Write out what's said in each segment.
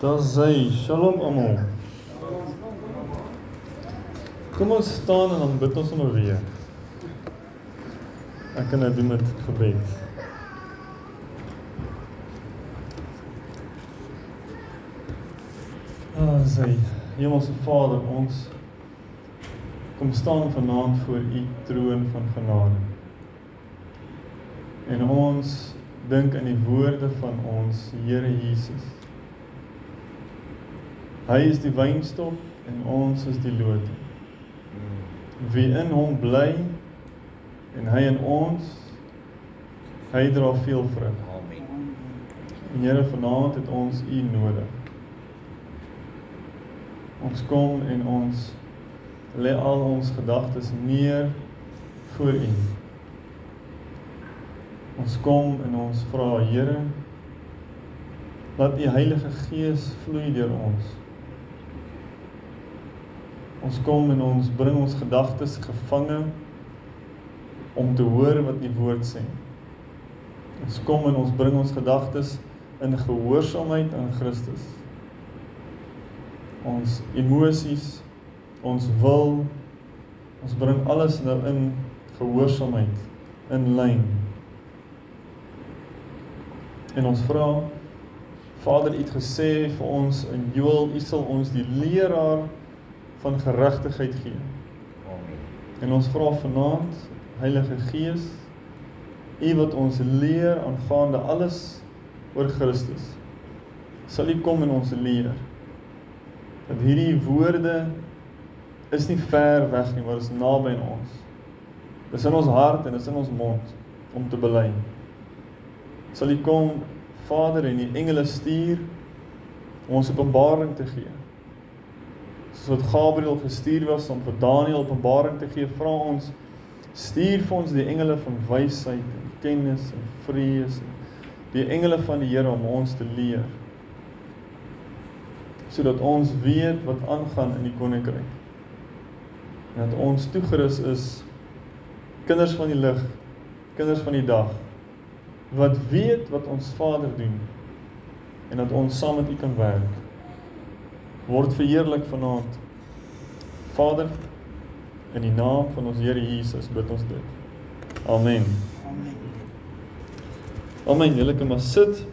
Dan sê Shalom almal. Kom ons staan en dan bid ons sommer weer. Ek kan dit doen met gebed. Ah, sê Hemelse Vader, ons kom staan vanaand voor U troon van genade. En ons dink aan die woorde van ons Here Jesus. Hy is die wynstok en ons is die lote. Wie in hom bly en hy in ons hy dra veel vrug. Amen. En Here vanaand het ons U nodig. Ons kom en ons lê al ons gedagtes neer voor U. Ons kom en ons vra Here laat U Heilige Gees vloei deur ons. Ons kom en ons bring ons gedagtes gevange om te hoor wat U woord sê. Ons kom en ons bring ons gedagtes in gehoorsaamheid aan Christus. Ons emosies, ons wil, ons bring alles nou in gehoorsaamheid, in lyn. En ons vra Vader, U het gesê vir ons in Joël, U sal ons die leraar van geregtigheid gee. Amen. En ons vra vanaand, Heilige Gees, U wat ons leer aangaande alles oor Christus. Sal U kom en ons leer. Dat hierdie woorde is nie ver weg nie, maar is naby aan ons. Dis in ons hart en dis in ons mond om te bely. Sal U kom Vader en die engele stuur om ons openbaring te gee. Soos wat Gabriël gestuur was om vir Daniël openbaring te gee, vra ons stuur vir ons die engele van wysheid en kennis en vrees en die engele van die Here om ons te leer. Sodat ons weet wat aangaan in die koninkryk. En dat ons toegerus is kinders van die lig, kinders van die dag wat weet wat ons Vader doen en dat ons saam met U kan werk. Word verheerlik vanaand. Vader, in die naam van ons Here Jesus bid ons dit. Amen. Amen. Amen. Julle kan maar sit.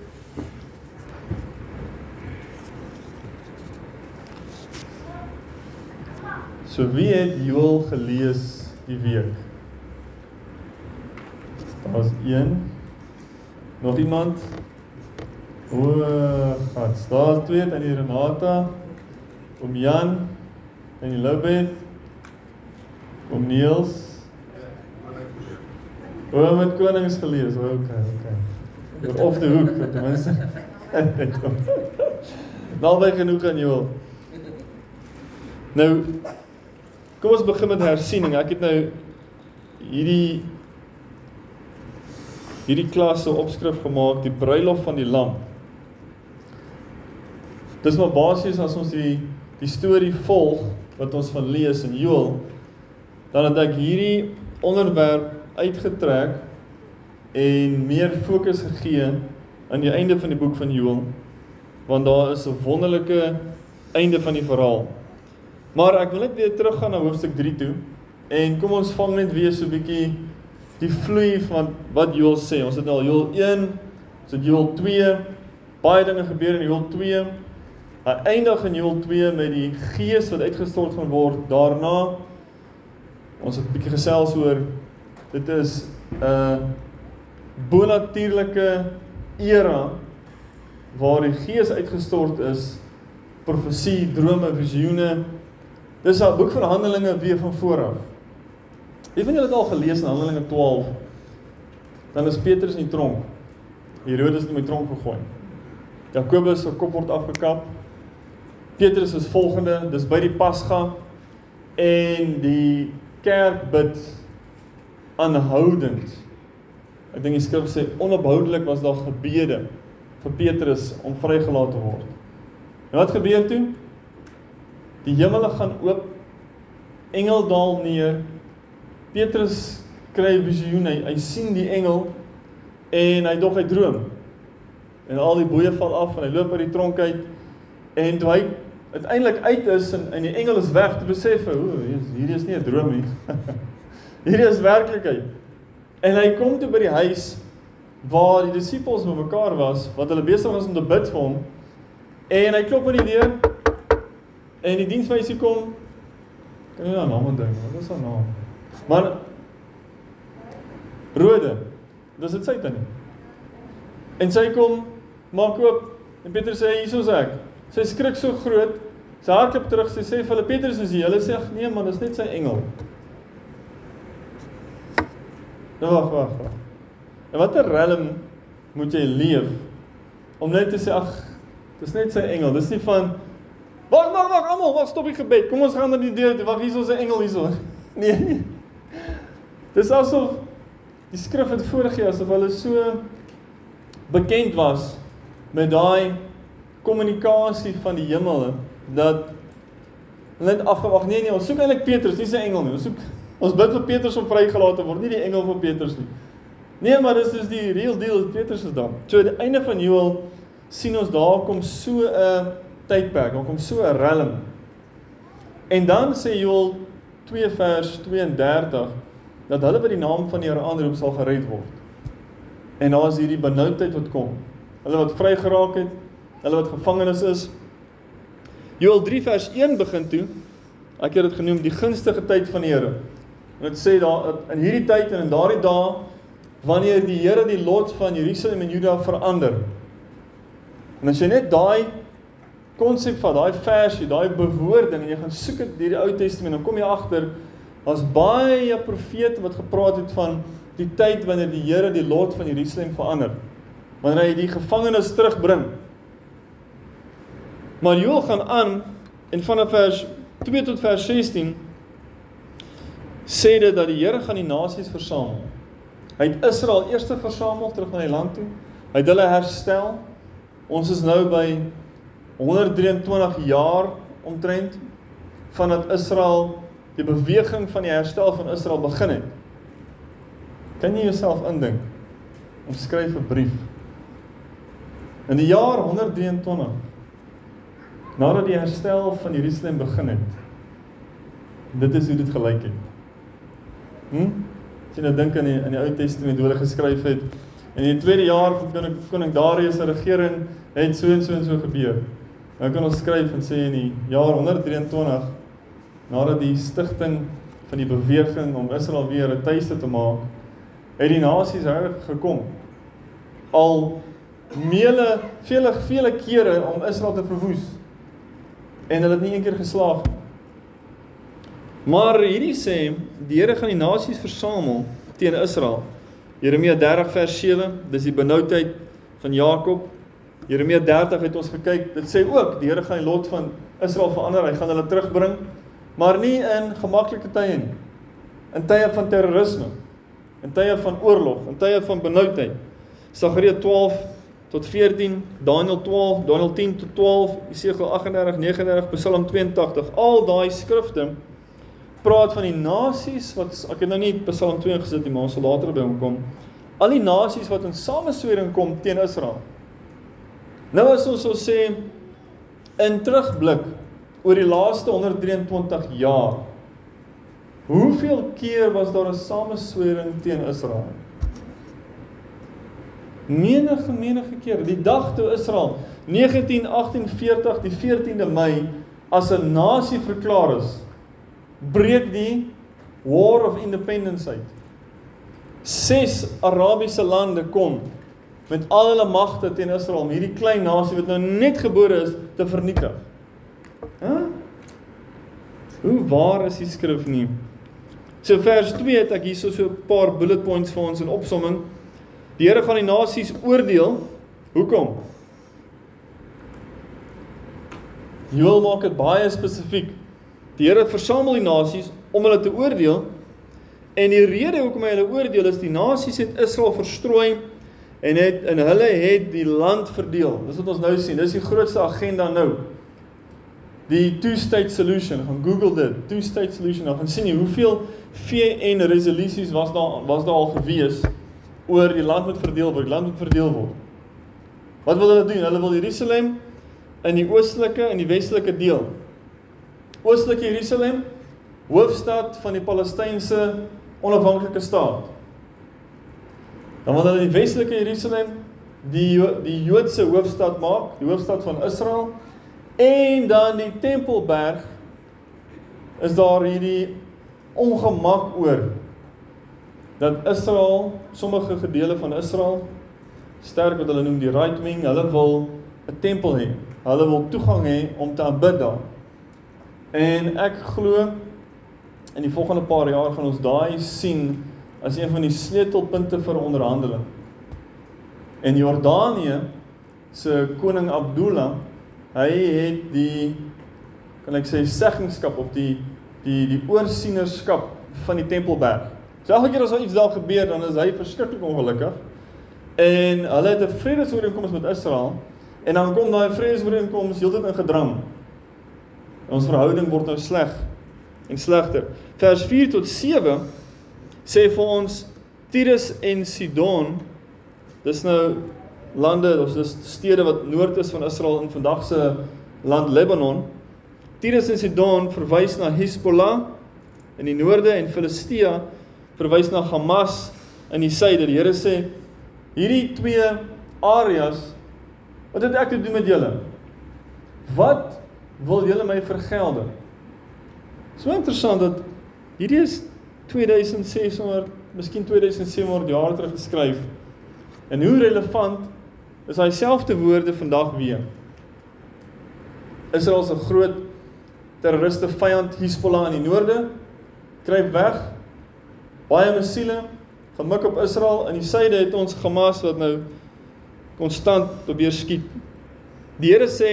So wie het Joël gelees die week? Daar's een. Nog iemand? O, gat, daar's twee aan die Renata, om Jan en die Lubeth, om Niels. O, met konings gelees. O, okay, okay. Of die hoek ten minste. Naby genoeg aan jou. Nou kom ons begin met hersiening. Ek het nou hierdie hierdie klas se opskrif gemaak, die bruilof van die lam. Dis maar basies as ons die die storie volg wat ons van lees in Joël, dan het ek hierdie onderwerp uitgetrek en meer fokus gegee aan die einde van die boek van Joël want daar is 'n wonderlike einde van die verhaal. Maar ek wil net weer teruggaan na hoofstuk 3 toe en kom ons vang net weer so 'n bietjie die vloei van wat Joël sê. Ons het nou al Joël 1, ons het Joël 2, baie dinge gebeur in Joël 2. Hy eindig in Joël 2 met die gees wat uitgestort gaan word. Daarna ons het 'n bietjie gesels oor dit is 'n uh, bonatuurlike era waar die gees uitgestort is, profesie, drome, visioene. Dis 'n boek van Handelinge weer van vooraf. Wie van julle het al gelees in Handelinge 12? Dan is Petrus in die tronk. Herodes het hom in die tronk gegooi. Jakobus se kop word afgekap. Petrus is volgende, dis by die Pasga en die kerk bid aanhoudend. Ek dink die skrif sê onophoudelik was daar gebede vir Petrus om vrygelaat te word. En wat gebeur toe? Die hemele gaan oop. Engel daal neer. Petrus kry 'n visioen. Hy, hy sien die engel en hy dog hy droom. En al die boeye val af en hy loop uit die tronk uit En toe hy uiteindelik uit is en en die engel is weg, toe besef o, hierdie is nie 'n droom nie. hierdie is werklikheid. En hy kom toe by die huis waar die disippels bymekaar was, wat hulle besig was om te bid vir hom. En hy klop aan die deur. En die diensmeisie kom. Kan jy nou naam dink? Wat is haar naam? Maar Rode. Dis dit sy tannie. En sy kom maak oop en Petrus sê hierso's ek. Sy skrik so groot. Sy hardloop terug, sy sê vir hulle Petrus is hier. Hulle sê nee man, dis net sy engel. Nou wag, wag. En watter rem moet jy leef om net te sê ag, dis net sy engel. Dis nie van Wag, wag, wag, almal, wag, stop die gebed. Kom ons gaan na die deur. Wag, hier is ons engel hierso. Nee, nee. Dis asof die skrif het voorgegee asof hulle so bekend was met daai kommunikasie van die hemel dat hulle net afgewag nee nee ons soek eintlik Petrus nie sy engel nie ons soek ons bid vir Petrus om vrygelaat te word nie die engel van Petrus nie. Nee maar dis is die real deal Petrus is dan so aan die einde van Joel sien ons daar kom so 'n tydperk daar kom so 'n rellum en dan sê Joel 2 vers 32 dat hulle by die naam van die Here aanroep sal gered word. En daar is hierdie benoudheid wat kom. Hulle wat vrygeraak het hulle wat gevangenes is. Joel 3 vers 1 begin toe. Ek het dit genoem die gunstige tyd van die Here. En dit sê daar in hierdie tyd en in daardie dae wanneer die Here die lot van Jerusalem en Juda verander. En as jy net daai konsep van daai versie, daai bewoording en jy gaan soek dit deur die Ou Testament, dan kom jy agter daar's baie profete wat gepraat het van die tyd wanneer die Here die lot van Jerusalem verander. Wanneer hy die gevangenes terugbring Maar Joel gaan aan en vanaf vers 2 tot vers 16 sê dit dat die Here gaan die nasies versamel. Hy het Israel eers versamel terug na die land toe. Hy het hulle herstel. Ons is nou by 123 jaar omtrent vandat Israel die beweging van die herstel van Israel begin het. Kan jy jouself indink? Ons skryf 'n brief. In die jaar 123 nadat die herstel van Jerusalem begin het. Dit is hoe dit gelyk het. Hm? As jy nou dink aan die in die Ou Testament hoe hulle geskryf het in die tweede jaar van koning koning Darius se regering het so en so en so gebeur. Nou kan ons skryf en sê in die jaar 123 nadat die stigting van die beweging om Israel weer 'n tuiste te maak, het die nasies reg gekom. Al meele vele vele kere om Israel te verwoes en hulle het nie eendag geslaag nie. Maar hierdie sê die Here gaan die nasies versamel teen Israel. Jeremia 30 vers 7, dis die benoudheid van Jakob. Jeremia 30 het ons gekyk, dit sê ook die Here gaan die lot van Israel verander, hy gaan hulle terugbring, maar nie in gemaklike tye nie. In tye van terrorisme, in tye van oorlog, in tye van benoudheid. Sagaria 12 tot 14, Daniël 12, Daniël 10 tot 12, Jesegiel 38, 39, Psalm 82. Al daai skrifte praat van die nasies wat ek het nou nie Psalm 2 gesit nie, maar ons sal later by hom kom. Al die nasies wat in sameswering kom teen Israel. Nou as ons sou sê in terugblik oor die laaste 123 jaar. Hoeveel keer was daar 'n sameswering teen Israel? Menige menige keer die dag toe Israel 1948 die 14de Mei as 'n nasie verklaar is breek die war of independence uit. Ses arabiese lande kom met al hulle magte teen Israel om hierdie klein nasie wat nou net gebore is te vernietig. Hè? Hoe waar is die skrif nie? So vers 2 het ek hierso so 'n paar bullet points vir ons in opsomming Die Here gaan die nasies oordeel. Hoekom? Joel maak dit baie spesifiek. Die Here versamel die nasies om hulle te oordeel. En die rede hoekom hy hulle oordeel is die nasies het Israel verstrooi en het in hulle het die land verdeel. Dis wat ons nou sien. Dis die grootste agenda nou. Die two-state solution. Gaan Google dit. Two-state solution. Dan gaan sien jy hoeveel VN resolusies was daar was daar al gewees oor die land moet verdeel word, die land moet verdeel word. Wat wil hulle doen? Hulle wil Jerusalem in die oostelike en die westelike deel. Oostelike Jerusalem, hoofstad van die Palestynse onafhanklike staat. Dan wil hulle die westelike Jerusalem die die Joodse hoofstad maak, die hoofstad van Israel. En dan die Tempelberg is daar hierdie ongemak oor dat Israel, sommige gedeele van Israel sterk wat hulle noem die right wing, hulle wil 'n tempel hê. Hulle wil toegang hê om te aanbid daar. En ek glo in die volgende paar jaar gaan ons daai sien as een van die sleutelpunte vir onderhandeling. En Jordanië se koning Abdullah, hy het die kan ek sê seggingskap of die die die oorsienerskap van die Tempelberg. So elke keer as daar iets daar gebeur, dan is hy verskriklik ongelukkig. En hulle het 'n vredesooreenkoms met Israel en dan kom daai vredesooreenkoms heeltyd in gedrang. Ons verhouding word nou sleg en slegter. Vers 4 tot 7 sê vir ons Tyrus en Sidon dis nou lande of dis stede wat noord is van Israel in vandag se land Libanon. Tyrus en Sidon verwys na Hezbollah in die noorde en Filistea verwys na Hamas in die suide. Die Here sê hierdie twee areas wat het ek te doen met julle? Wat wil julle my vergelde? So interessant dat hierdie is 2600, miskien 2700 jaar terug geskryf. En hoe relevant is daai selfde woorde vandag weer? Israel se groot terroriste vyand Hezbollah in die noorde kruip weg. Baie missiele gemik op Israel in die suide het ons Hamas wat nou konstant probeer skiet. Die Here sê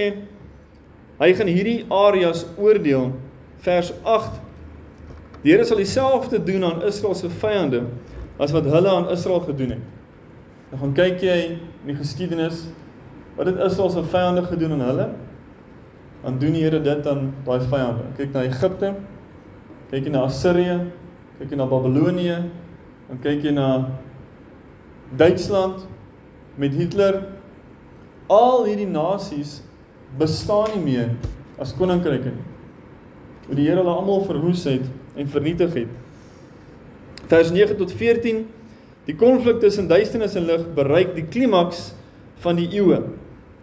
hy gaan hierdie areas oordeel vers 8. Die Here sal dieselfde doen aan Israel se vyande as wat hulle aan Israel gedoen het. Dan gaan kyk jy in die geskiedenis wat het Israel se vyande gedoen aan hulle? Dan doen die Here dit aan daai vyande. Kyk na Egipte, kyk na Assirië, kyk jy na Babilonië, dan kyk jy na Duitsland met Hitler. Al hierdie nasies bestaan nie meer as koninkryke nie. Hoe die Here hulle almal verwoes het en vernietig het. Vers 9 tot 14 Die konflik tussen duisternis en lig bereik die klimaks van die eeue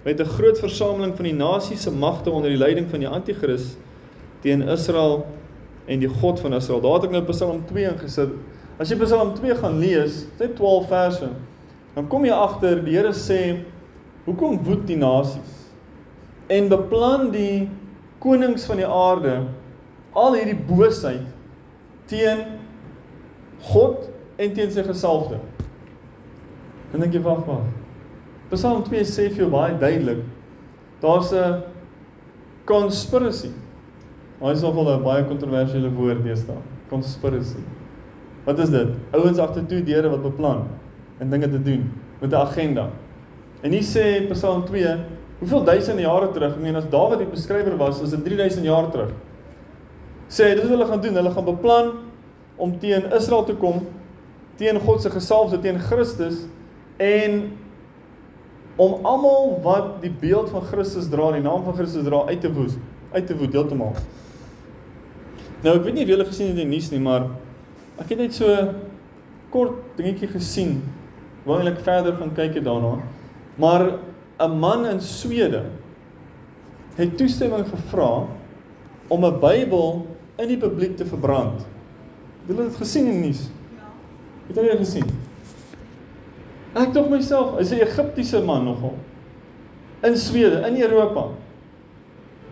met 'n groot versameling van die nasies se magte onder die leiding van die anti-kris teen Israel en die God van Israel. Daar het ek nou Psalm 2 ingesit. As jy Psalm 2 gaan lees, dit 12 verse, dan kom jy agter die Here sê hoekom woed die nasies en beplan die konings van die aarde al hierdie boosheid teen God en teen sy gesalfde. En dink jy wag maar. Psalm 2 sê vir jou baie duidelik. Daar's 'n conspiracy. Hy is nogal 'n baie kontroversiële woord deesdae. Conspiracy. Wat is dit? Ouens agter toe deure wat beplan en dinge te doen met 'n agenda. En hier sê Psalm 2, hoeveel duisende jare terug, ek meen as Dawid die beskrywer was, is dit 3000 jaar terug. Sê dit is hulle gaan doen. Hulle gaan beplan om teen Israel te kom, teen God se gesalfde, teen Christus en om almal wat die beeld van Christus dra, die naam van Christus dra uit te woes, uit te woed heeltemal. Nou ek weet nie of julle gesien het in die nuus nie, maar ek het net so kort dingetjie gesien. Wou eintlik verder gaan kyk het daarna. Maar 'n man in Swede het toestemming gevra om 'n Bybel in die publiek te verbrand. Het julle dit gesien in die nuus? Ja. Het julle dit gesien? Ek tog myself, hy's 'n Egiptiese man nogal. In Swede, in Europa.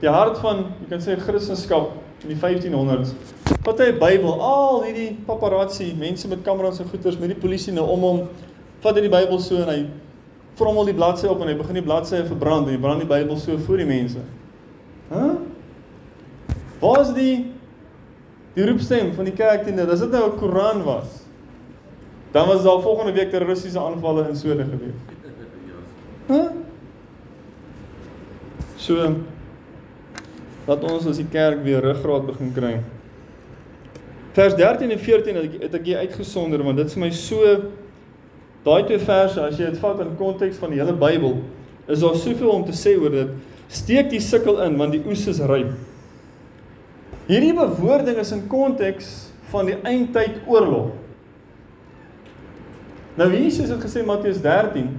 Die hart van, jy kan sê Christendom in die 1500s. Wat hy Bybel, al hierdie paparazzi, mense met kameras en goeters met die polisie nou om hom vat hy die Bybel so en hy vrommel die bladsy op en hy begin die bladsye verbrand en hy brand die Bybel so voor die mense. Hæ? Huh? Waar is die die roepstem van die kerk teen dit? As dit nou 'n Koran was. Dan was daar volgende week terroristiese aanvalle in Swede gewees. Huh? So dat ons as die kerk weer ruggraat begin kry. Vers 13 en 14 het ek het ek hier uitgesonder want dit is my so daai twee verse as jy dit vat in konteks van die hele Bybel is daar soveel om te sê oor dit. Steek die sikkel in want die oes is ryp. Hierdie bewoording is in konteks van die eindtyd oorlog. Nou Jesus het gesê Matteus 13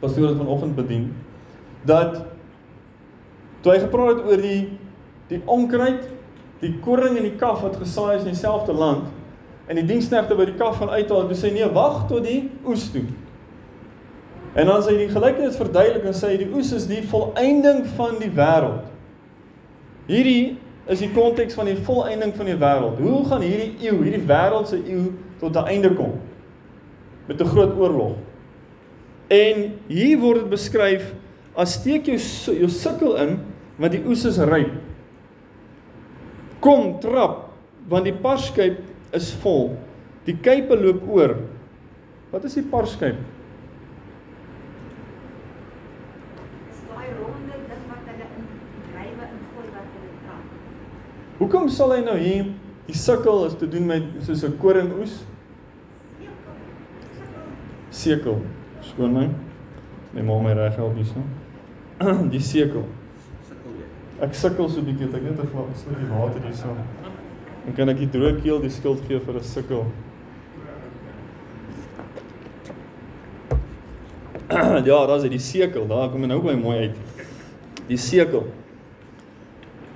pastoor het vanoggend bedien dat toe hy gepraat het oor die die onkruid, die koring en die kaf wat gesaai is in dieselfde land en die diensknegte by die kaf gaan uithaal, toe sê nee, wag tot die oes toe. En dan sê hy die gelykenis verduidelik en sê die oes is die volëinding van die wêreld. Hierdie is die konteks van die volëinding van die wêreld. Hoe gaan hierdie eeu, hierdie wêreldse eeu tot 'n einde kom? Met 'n groot oorlog. En hier word dit beskryf as steek jou jou sukkel in want die oes is ryp. Kom trap want die parskyp is vol. Die kuipe loop oor. Wat is die parskyp? Hoekom sal hy nou hier die sukkel is te doen met soos 'n koringoes? Sekel. Skoon my. My ma my reg help hierso. Die sekel. Ek sukkel so 'n bietjie, ek net 'n slukkie water hierso. En kan ek die droë keel die skuld gee vir 'n sukkel? ja, daar's dit die sekel. Daar kom nou baie mooi uit. Die sekel.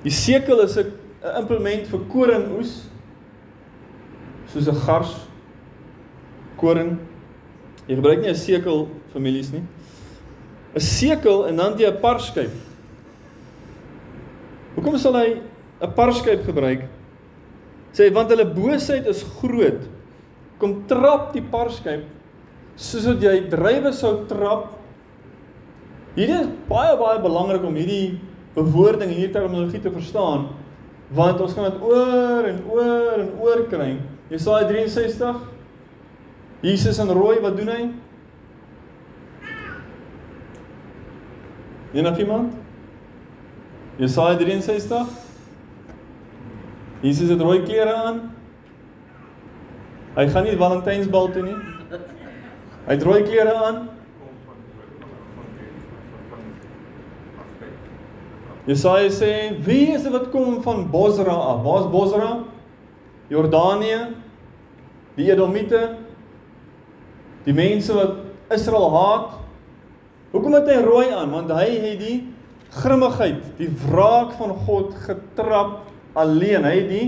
Die sekel is 'n implement vir koringoes soos 'n gars koring. Jy gebruik nie 'n sekel families nie. 'n Sekel en dan jy 'n parskyp. Hoekom sal hy 'n parskyp gebruik? Sê want hulle boosheid is groot. Kom trap die parskyp soos wat jy drywe sou trap. Hierdie is baie baie belangrik om hierdie bewoording en hierdie terminologie te verstaan want ons gaan dit oor en oor en oor kry. Jesaja 63 Jesus in rooi, wat doen hy? Enige iemand? Jesaja 63 Jesus het rooi klere aan. Hy gaan nie Valentynsbal toe nie. Hy het rooi klere aan. Jesaja sê, "Wie is dit wat kom van Bosra af? Waar's Bosra? Jordanië, die Edomite, die mense wat Israel haat. Hoekom het hy rooi aan? Want hy het die grimmigheid, die wraak van God getrap alleen. Hy het die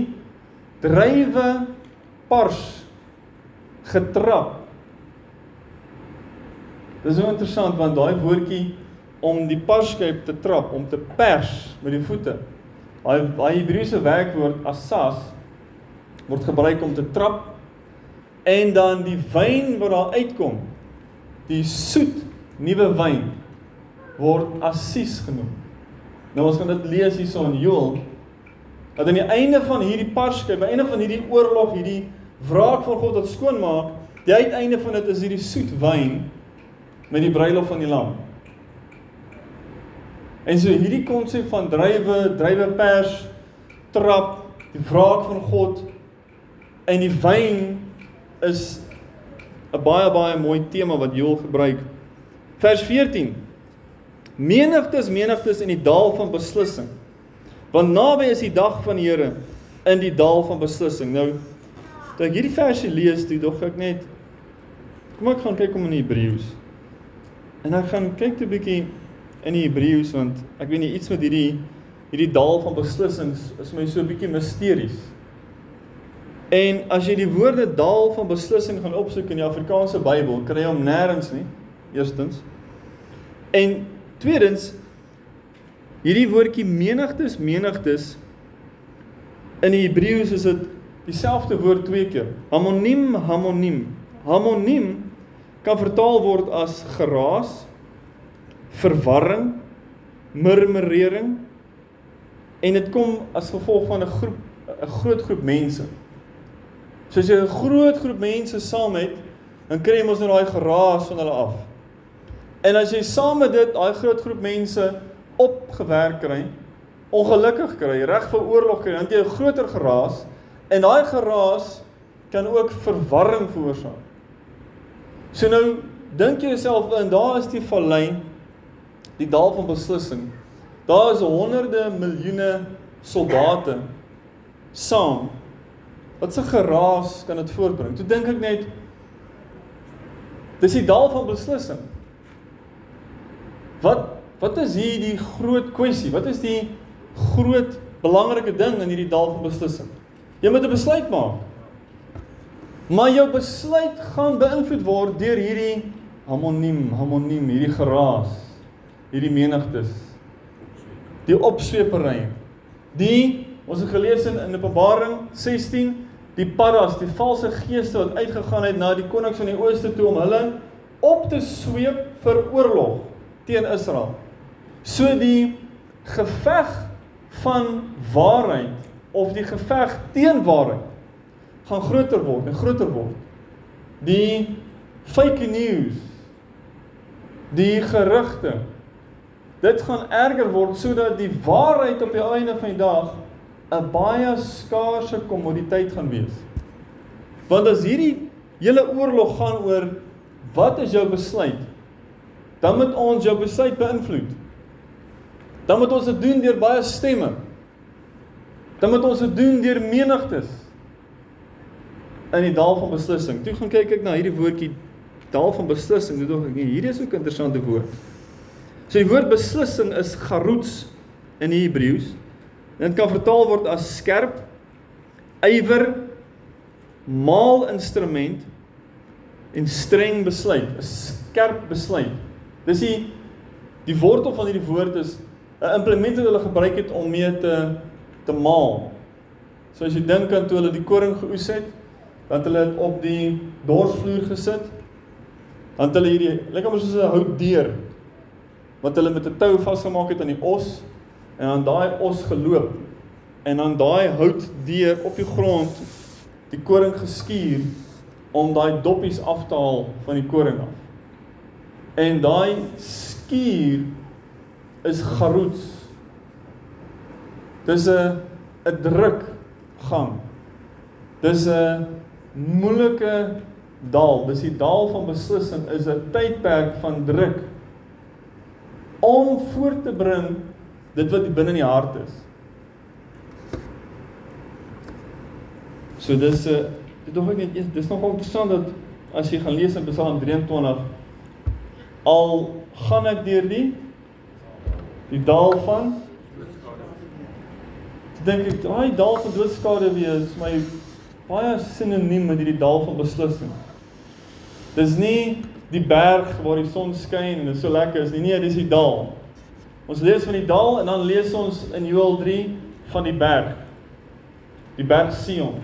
drywe pars getrap. Dis so interessant want daai woordjie om die parskyp te trap, om te pers met die voete. Daai daai Hebreëse werkwoord asas word gebruik om te trap en dan die wyn wat daar uitkom, die soet nuwe wyn word assies genoem. Nou ons gaan dit lees hierso in Joël dat aan die einde van hierdie parskyp, aan die einde van hierdie oorlog, hierdie wraak van God wat skoonmaak, die uiteinde van dit is hierdie soet wyn met die bruilof van die lam. En so hierdie konsep van drywe, drywe pers, trap, die wraak van God en die wyn is 'n baie baie mooi tema wat Joel gebruik. Vers 14. Menigtes menigtes in die dal van beslissing. Want naby is die dag van die Here in die dal van beslissing. Nou toe ek hierdie versie lees, toe dog ek net kom ek gaan kyk om in Hebreëus. En ek gaan kyk 'n bietjie in die Hebreëus want ek weet nie iets met hierdie hierdie dal van beslissings is my so 'n bietjie misteries. En as jy die woorde dal van beslissing gaan opsoek in die Afrikaanse Bybel, kry jy hom nêrens nie. Eerstens. En tweedens hierdie woordjie menigtes menigtes in die Hebreëus is dit dieselfde woord twee keer. Hamoniem, hamoniem. Hamoniem kan vertaal word as geraas, verwarring, murmurering en dit kom as gevolg van 'n groep 'n groot groep mense. So as jy 'n groot groep mense saam het, dan kry jy mos nou daai geraas van hulle af. En as jy saam met dit daai groot groep mense opgewerk kry, ongelukkig kry, reg vir oorlog kry, dan jy 'n groter geraas en daai geraas kan ook verwarring veroorsaak. So nou dink jy jouself in, daar is die vallei, die dal van beslissing. Daar is honderde miljoene soldate saam. Wat 'n geraas kan dit voortbring? Toe dink ek net dis die dal van beslissing. Wat wat is hier die groot kwessie? Wat is die groot belangrike ding in hierdie dal van beslissing? Jy moet 'n besluit maak. Maar jou besluit gaan beïnvloed word deur hierdie harmoniem, harmoniem, hierdie geraas, hierdie menigtes. Die opswepery. Die ons het gelees in in Openbaring 16, die paras, die valse geeste wat uitgegaan het na die konings van die ooste toe om hulle op te sweep vir oorlog teen Israel. So die geveg van waarheid of die geveg teen waarheid gaan groter word en groter word. Die fake news, die gerugte, dit gaan erger word sodat die waarheid op die einde van die dag 'n baie skaarse kommoditeit gaan wees. Want as hierdie hele oorlog gaan oor wat is jou besluit? Dan moet ons jou besluit beïnvloed. Dan moet ons dit doen deur baie stemme. Dan moet ons dit doen deur menigtes in die dal van beslissing. Toe gaan kyk ek na hierdie woordjie dal van beslissing. Dit dog ek nee, hierdie is ook 'n interessante woord. So die woord beslissing is garoets in die Hebreëus. Dit kan vertaal word as skerp, ywer, maal instrument en streng besluit, 'n skerp besluit. Dis die die wortel van hierdie woord is 'n implement wat hulle gebruik het om mee te te maal. So as jy dink aan toe hulle die koring geoes het, dan hulle dit op die dorsvloer gesit. Dan hulle hierdie lekker maar soos 'n houtdeur wat hulle met 'n tou vasgemaak het aan die os en dan daai os geloop en dan daai houtdeur op die grond die koring geskuur om daai doppies af te haal van die koring af. En daai skuur is garoets. Dis 'n 'n druk gang. Dis 'n moeilike dal. Dis die dal van beslissing is 'n tydperk van druk om voort te bring dit wat binne in die hart is. So dis 'n uh, dit dog ek net dis nogal interessant dat as jy gaan lees in Psalm 23 al gaan ek deur die die dal van dink ek daai dal van doodskade wees my baie sinoniem met hierdie dal van beslissing. Dis nie die berg waar die son skyn en dit so lekker is nie. Nee, dis die dal. Ons lees van die dal en dan lees ons in Joël 3 van die berg. Die berg Sion,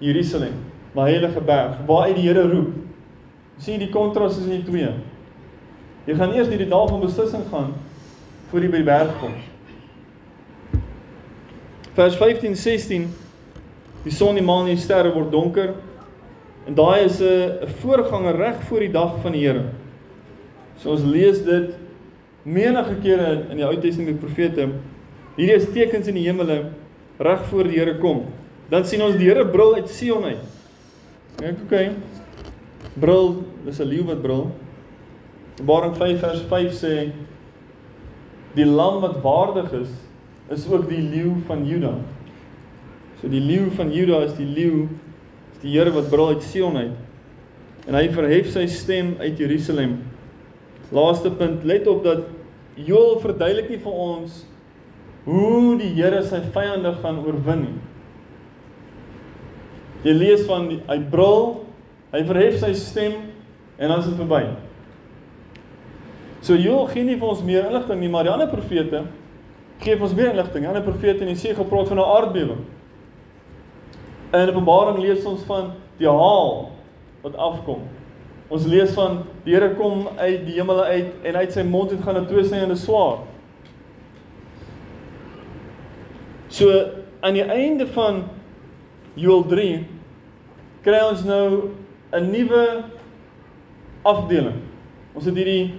Jerusalem, my heilige berg waar uit die Here roep. sien die kontras is in die twee. Jy gaan eers deur die dal van beslissing gaan voor jy by die berg kom. Vers 15 16 Die son, die maan en die sterre word donker. En daai is 'n voorganger reg voor die dag van die Here. So ons lees dit menige kere in die Ou Testament profete. Hierdie is tekens in die hemele reg voor die Here kom. Dan sien ons die Here brul uit Sion uit. Kyk, okay. Brul, dis 'n leeu wat brul. Openbaring 5 vers 5 sê die lam wat waardig is, is ook die leeu van Juda. So die leeu van Juda is die leeu is die Here wat brul uit Sion uit. En hy verhef sy stem uit Jerusalem. Laaste punt, let op dat Joël verduidelik nie vir ons hoe die Here sy vyande gaan oorwin nie. Jy lees van die, hy brul, hy verhef sy stem en dan is dit verby. So Joël gee nie vir ons meer inligting nie, maar die ander profete gee vir ons meer inligting. Ander profete die see gepraat van 'n aardbewing. In Openbaring lees ons van die haal wat afkom. Ons lees van die Here kom uit die hemel uit en uit sy mond het gaan 'n tweesnydende swaard. So aan die einde van Joel 3 kry ons nou 'n nuwe afdeling. Ons het hierdie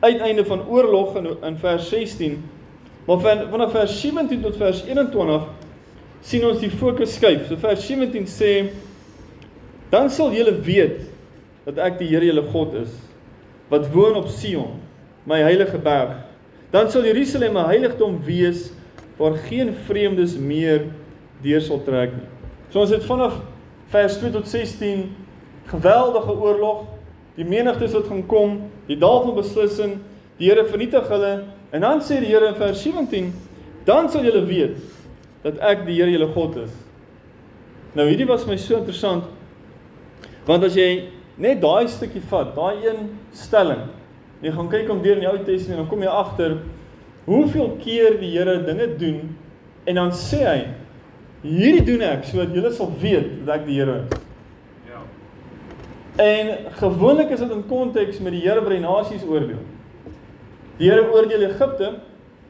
uiteinde van oorlog in, in vers 16. Maar van vanaf vers 17 tot vers 21 sien ons die fokus skuif. So vers 17 sê dan sal julle weet dat ek die Here julle God is wat woon op Sion, my heilige berg. Dan sal Jerusalem 'n heiligdom wees waar geen vreemdes meer deur sal trek nie. So ons het vanaf vers 2 tot 16 geweldige oorlog, die menigtes wat gaan kom, die dae van beslissing, die Here vernietig hulle en dan sê die Here in vers 17, dan sal julle weet dat ek die Here julle God is. Nou hierdie was my so interessant want as jy net daai stukkie vat, daai een stelling, jy gaan kyk om deur in die Ou Testament dan kom jy agter hoeveel keer die Here dinge doen en dan sê hy hierdie doen ek sodat julle sal weet dat ek die Here is. En gewoonlik is dit in konteks met die Here wat die nasies oordeel. Die Here oordeel Egipte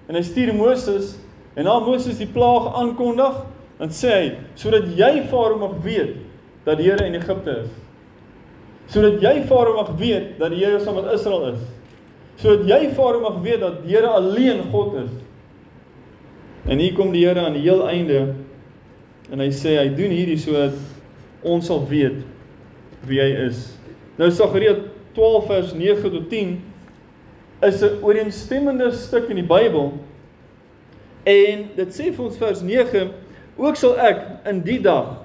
en hy stuur Moses en na Moses die plaag aankondig, dan sê hy sodat jy Farao mag weet dat die Here in Egipte is. Sodat jy Farao mag weet dat die Here saam met Israel is sodat jy Vader mag weet dat die Here alleen God is. En hier kom die Here aan die heel einde en hy sê hy doen hierdie sodat ons sal weet wie hy is. Nou Sagaria 12 vers 9 tot 10 is 'n ooreenstemmende stuk in die Bybel. En dit sê vir ons vers 9 ook sal ek in die dag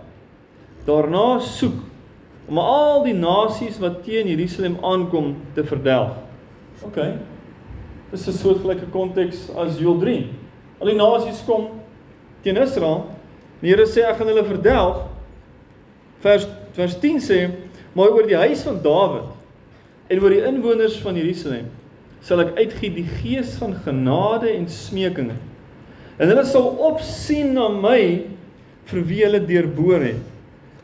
daarna soek om al die nasies wat teen Jerusalem aankom te verdelg. OK. Dis 'n soortgelyke konteks as Joel 3. Al die nasies kom teen Israel. Die Here sê ek gaan hulle verdelg. Vers vers 10 sê, maar oor die huis van Dawid en oor die inwoners van Jerusalem sal ek uitgee die gees van genade en smekinge. En hulle sal opsien na my vir wie hulle deurboor het.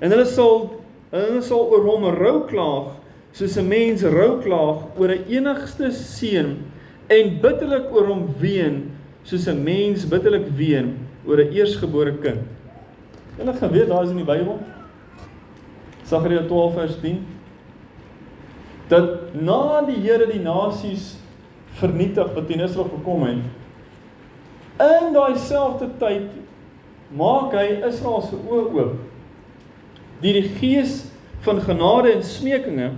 En hulle sal hulle sal oor hom rou klaag soos 'n mens rou klaag oor 'n enigste seun en bitterlik oor hom ween soos 'n mens bitterlik ween oor 'n eersgebore kind. Hulle geweet daar is in die Bybel. Sagaria 12 vers 10 dat na die Here die nasies vernietig wat teen Israel gekom het in daai selfde tyd maak hy Israel se oë oop deur die gees van genade en smekinge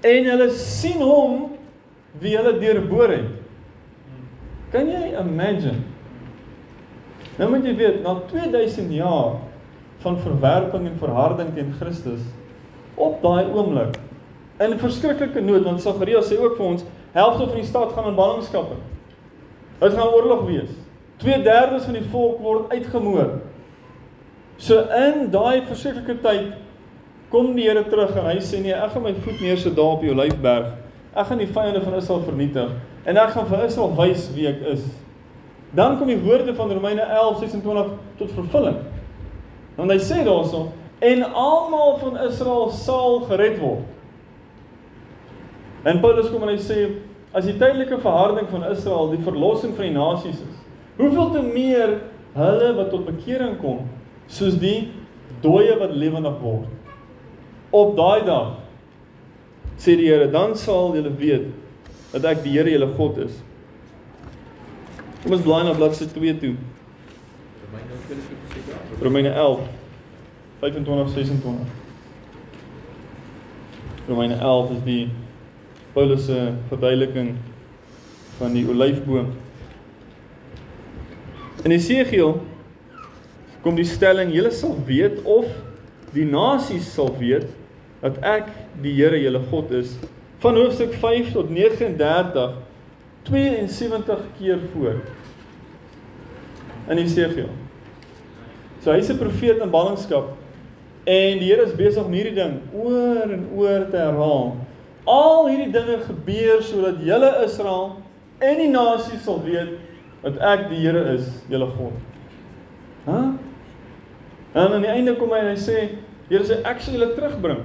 en hulle sien hom wie hulle deurboor het. Kan jy imagine? Nou moet jy weet, na 2000 jaar van verwerping en verharding teen Christus op daai oomblik in verskriklike nood want Sagaria sê ook vir ons helfte van die stad gaan in ballingskappe. Dit gaan oorlog wees. 2/3 van die volk word uitgemoor. So in daai verskriklike tyd kom die Here terug en hy sê nee, ek gaan my voet neersit daar op jou lyfberg. Ek gaan die vyande van Israel vernietig en ek gaan vir Israel wys wie ek is. Dan kom die woorde van Romeine 11:26 tot vervulling. Want hy sê daarso en almal van Israel sal gered word. En Paulus kom en hy sê as die tydelike verharding van Israel die verlossing van die nasies is, hoeveel te meer hulle wat tot bekering kom, soos die dooie wat lewendig word op daai dag sê die Here dan sal julle weet dat ek die Here julle God is. Kom ons blaai na bladsy 2 toe. Romeine 11 25 26. Romeine 11 is die Paulus se verduideliking van die olyfboom. In Esegiel kom die stelling: "Julle sal weet of die nasies sal weet dat ek die Here julle God is van hoofstuk 5 tot 39 72 keer voor in Jesegiel. So hy's 'n profeet in ballingskap en die Here is besig om hierdie ding oor en oor te herhaal. Al hierdie dinge gebeur sodat julle Israel en die nasies sal weet dat ek die Here is, julle God. Hæ? Huh? En aan die einde kom hy en hy sê, Here sê ek sal julle terugbring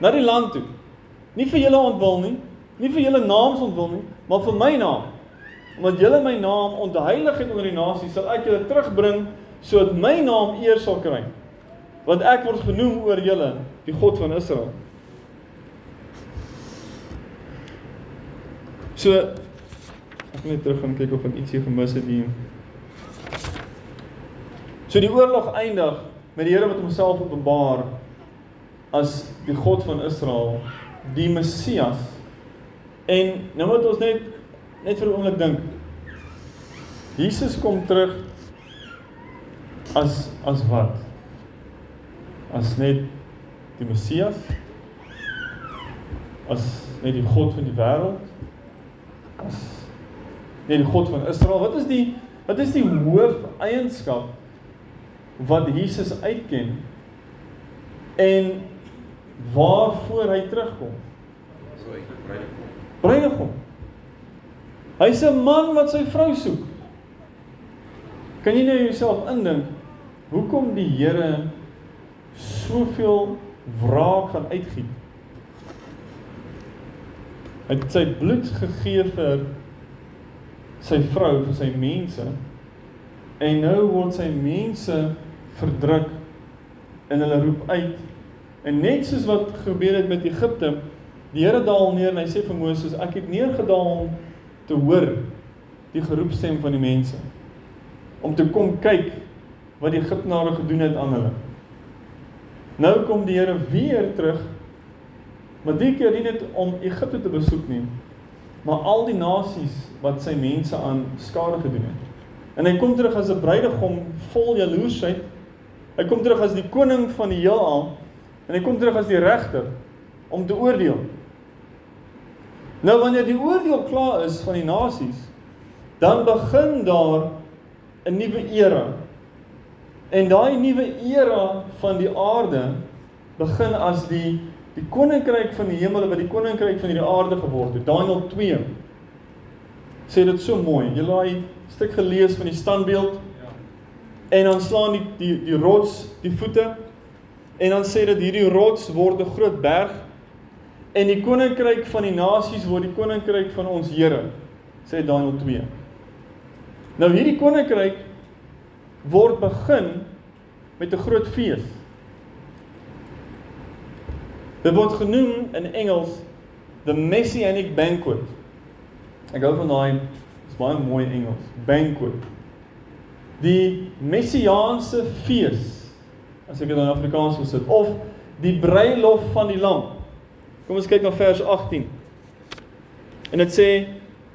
na die land toe. Nie vir julle ontwil nie, nie vir julle naams ontwil nie, maar vir my naam. Omdat julle my naam ontheilig het onder die nasies, sal ek julle terugbring sodat my naam eer sal kry. Want ek word genoem oor julle, die God van Israel. So ek net terug gaan kyk of ek ietsie gemis het hier. So die oorlog eindig met die Here wat homself openbaar as die God van Israel, die Messias. En nou moet ons net net vir 'n oomblik dink. Jesus kom terug as as wat? As net die Messias? As net die God van die wêreld? As net die God van Israel? Wat is die wat is die hoofeienskap wat Jesus uitken en waarvoor hy terugkom? So hy bruidegom. Bruidegom. Hy's 'n man wat sy vrou soek. Kan jy nou jouself indink hoekom die Here soveel wraak gaan uitgiet? Hy het sy bloed gegee vir sy vrou, vir sy mense. En nou word sy mense verdruk en hulle roep uit. En net soos wat gebeur het met Egipte, die Here daal neer en hy sê vir Moses, ek het neergedaal om te hoor die geroepstem van die mense om te kom kyk wat die Egiptenare gedoen het aan hulle. Nou kom die Here weer terug. Maar die keer nie net om Egipte te besoek nie, maar al die nasies wat sy mense aan skade gedoen het. En hy kom terug as 'n bruidegom vol jaloesheid. Hy kom terug as die koning van die heelal en hy kom terug as die regter om te oordeel. Nou wanneer die oordeel klaar is van die nasies, dan begin daar 'n nuwe era. En daai nuwe era van die aarde begin as die die koninkryk van die hemel wat die koninkryk van hierdie aarde geword het. Daniël 2 sê dit so mooi. Jy laai stuk gelees van die standbeeld. Ja. En dan slaan die die die rots die voete. En dan sê dit hierdie rots word 'n groot berg En die koninkryk van die nasies word die koninkryk van ons Here, sê Daniël 2. Nou hierdie koninkryk word begin met 'n groot fees. Dit word genoem in Engels the Messianic Banquet. Ek gou van daai is baie mooi Engels, banquet. Die messiaanse fees, as ek dit in Afrikaans wil sit, of die bruilof van die lam. Kom ons kyk na vers 18. En dit sê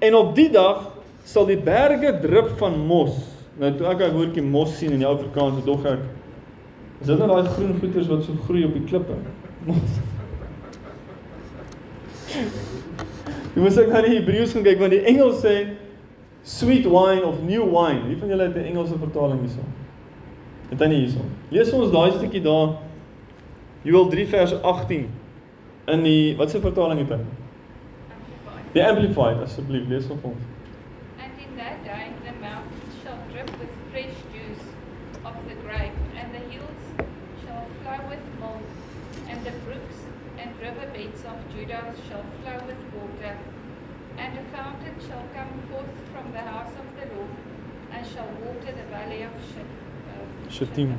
en op die dag sal die berge drup van mos. Nou toe ek daai woordjie mos sien in die Afrikaans, dog ek is dit nou daai groen goeters wat so groei op die klippe. Mos. Jy moet ek na die Hebreëus gaan kyk want die Engels sê sweet wine of new wine. Wie van julle het 'n Engelse vertaling hierso? Het hy nie hierso? Lees ons daai stukkie daar. Joel 3 vers 18 in die wat se vertaling het hy? Die amplified asseblief lees op ons. And in that day the mountains shall drip with fresh juice of the grape, and the hills shall flow with milk, and the brooks and Judah shall flow with water, and a fountain shall come forth from the house of the Lord, and shall water the valley of Shit. Uh, Shittim.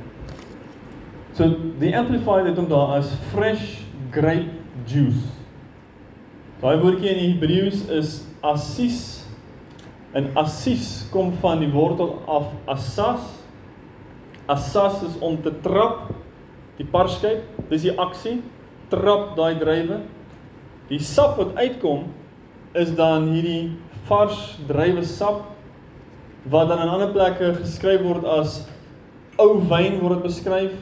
So die amplified het hom daar as fresh grape juice. Daai woordjie in Hebreëus is assis. En assis kom van die wortel af assas. Assas is om te trap die parskyp, dis die aksie, trap daai drywe. Die sap wat uitkom is dan hierdie vars drywe sap wat dan in ander plekke geskryf word as ou wyn word dit beskryf,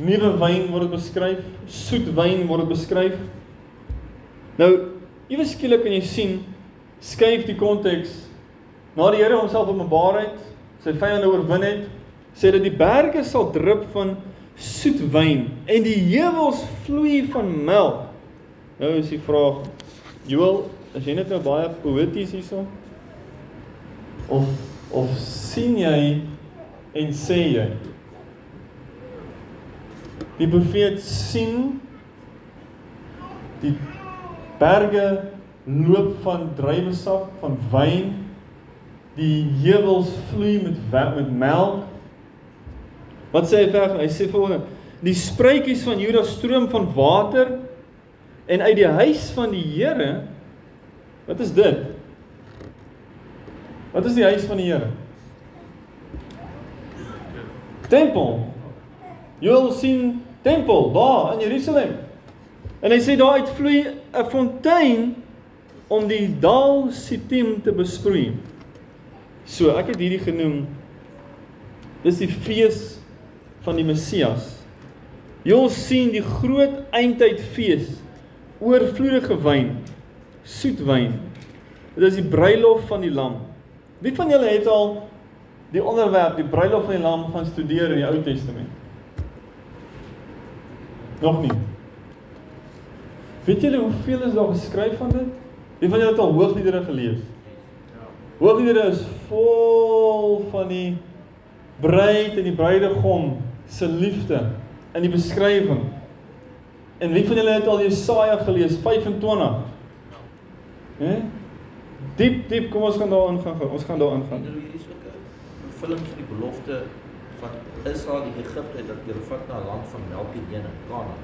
nuwe wyn word dit beskryf, soet wyn word dit beskryf. Nou, ewe skielik kan jy sien skuif die konteks na die Here homself openbaar het, sy vyande oorwin het, sê dat die berge sal drup van soet wyn en die heuwels vloei van melk. Nou is die vraag, Joel, as jy net nou baie poeties hierso of of sien jy en sê jy Die profeet sien die berge loop van druiwesap, van wyn. Die heuwels vloei met met melk. Wat sê hy verder? Hy sê volgende: Die spruitjies van Juda stroom van water en uit die huis van die Here. Wat is dit? Wat is die huis van die Here? Tempel. Jy sien tempel daar in Jerusalem. En hy sê daar uitvloei 'n fontein om die dal Sitim te besproei. So, ek het hierdie genoem dis die fees van die Messias. Jy sien die groot eindtyd fees, oorvloedige wyn, soet wyn. Dit is die bruilof van die lam. Wie van julle het al die onderwerp die bruilof van die lam gaan studeer in die Ou Testament? Nog nie. Weet julle hoeveel is daar geskryf van dit? Wie van julle het al hoogliedere gelees? Hoogliedere is vol van die bruid en die bruidegom se liefde in die beskrywing. En wie van julle het al Jesaja gelees 25? Hè? Diep diep, kom ons gaan daarin gaan. Ons gaan daarin gaan. En hier is ook 'n vervulling van die belofte van Israel die Egipte dat hulle vat na 'n land van melk en honing, Kanaan.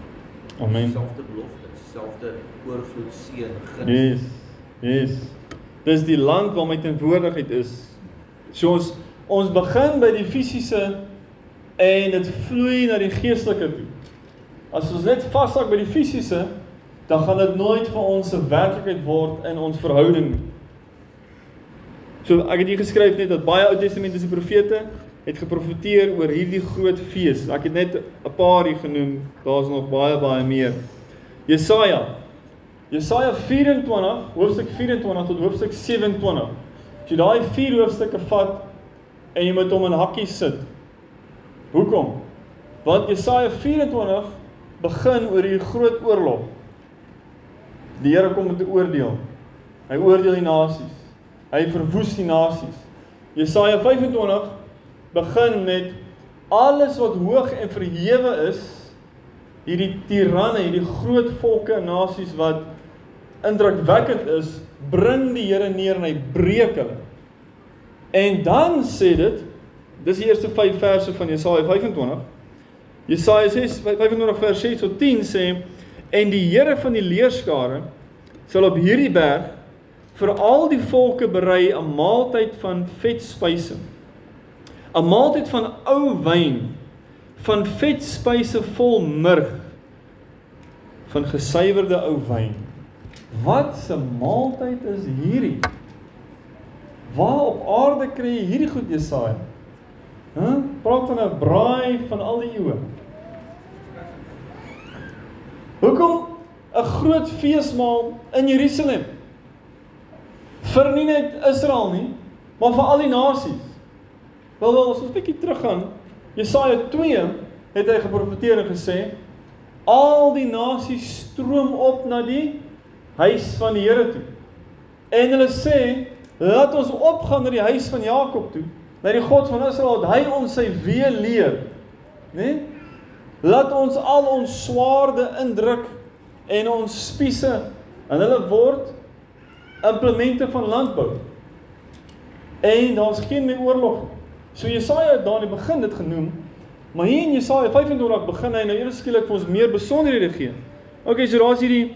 Amen. Selfde belofte, selfde oorvloed seën, guns. Yes. Yes. Dis die land waar my teenwoordigheid is. So ons ons begin by die fisiese en dit vloei na die geestelike toe. As ons net vashak by die fisiese, dan gaan dit nooit vir ons 'n werklikheid word in ons verhouding nie. So ek het hier geskryf net dat baie Ou Testamentiese profete het geprofeteer oor hierdie groot fees. Ek het net 'n paar hier genoem. Daar's nog baie baie meer. Jesaja. Jesaja 24, hoofstuk 24 tot hoofstuk 27. As jy daai vier hoofstukke vat en jy moet hom in hakkies sit. Hoekom? Want Jesaja 24 begin oor hierdie groot oorlog. Die Here kom om te oordeel. Hy oordeel die nasies. Hy verwoes die nasies. Jesaja 25 begin met alles wat hoog en verhewe is, hierdie tiranne, hierdie groot volke en nasies wat indrukwekkend is, bring die Here neer en hy breek hulle. En dan sê dit, dis die eerste 5 verse van Jesaja 25. Jesaja 6 25 vers 6 tot 10 sê en die Here van die leerskare sal op hierdie berg vir al die volke berei 'n maaltyd van vetspyse. 'n Maaltyd van ou wyn, van vetspyse vol murg, van gesuiwerde ou wyn. Wat 'n maaltyd is hierdie? Waar op aarde kry jy hierdie goed Jesaja? Hæ? Huh? Praat van 'n braai van al die eeue. Hoekom 'n groot feesmaal in Jerusalem? vir nie net Israel nie, maar vir al die nasies. Wel wel, ons 'n bietjie teruggaan, Jesaja 2 het hy geprofeteer en gesê al die nasies stroom op na die huis van die Here toe. En hulle sê, laat ons opgaan na die huis van Jakob toe, na die God van Israel, dat hy ons sy weë leer. Né? Nee? Laat ons al ons swaarde indruk en ons spiese en hulle word implemente van landbou. En daar's geen meer oorlog nie. So Jesaja het daar in die begin dit genoem, maar hier in Jesaja 25 begin hy nou eers skielik vir ons meer besonderhede gee. OK, so daar's hierdie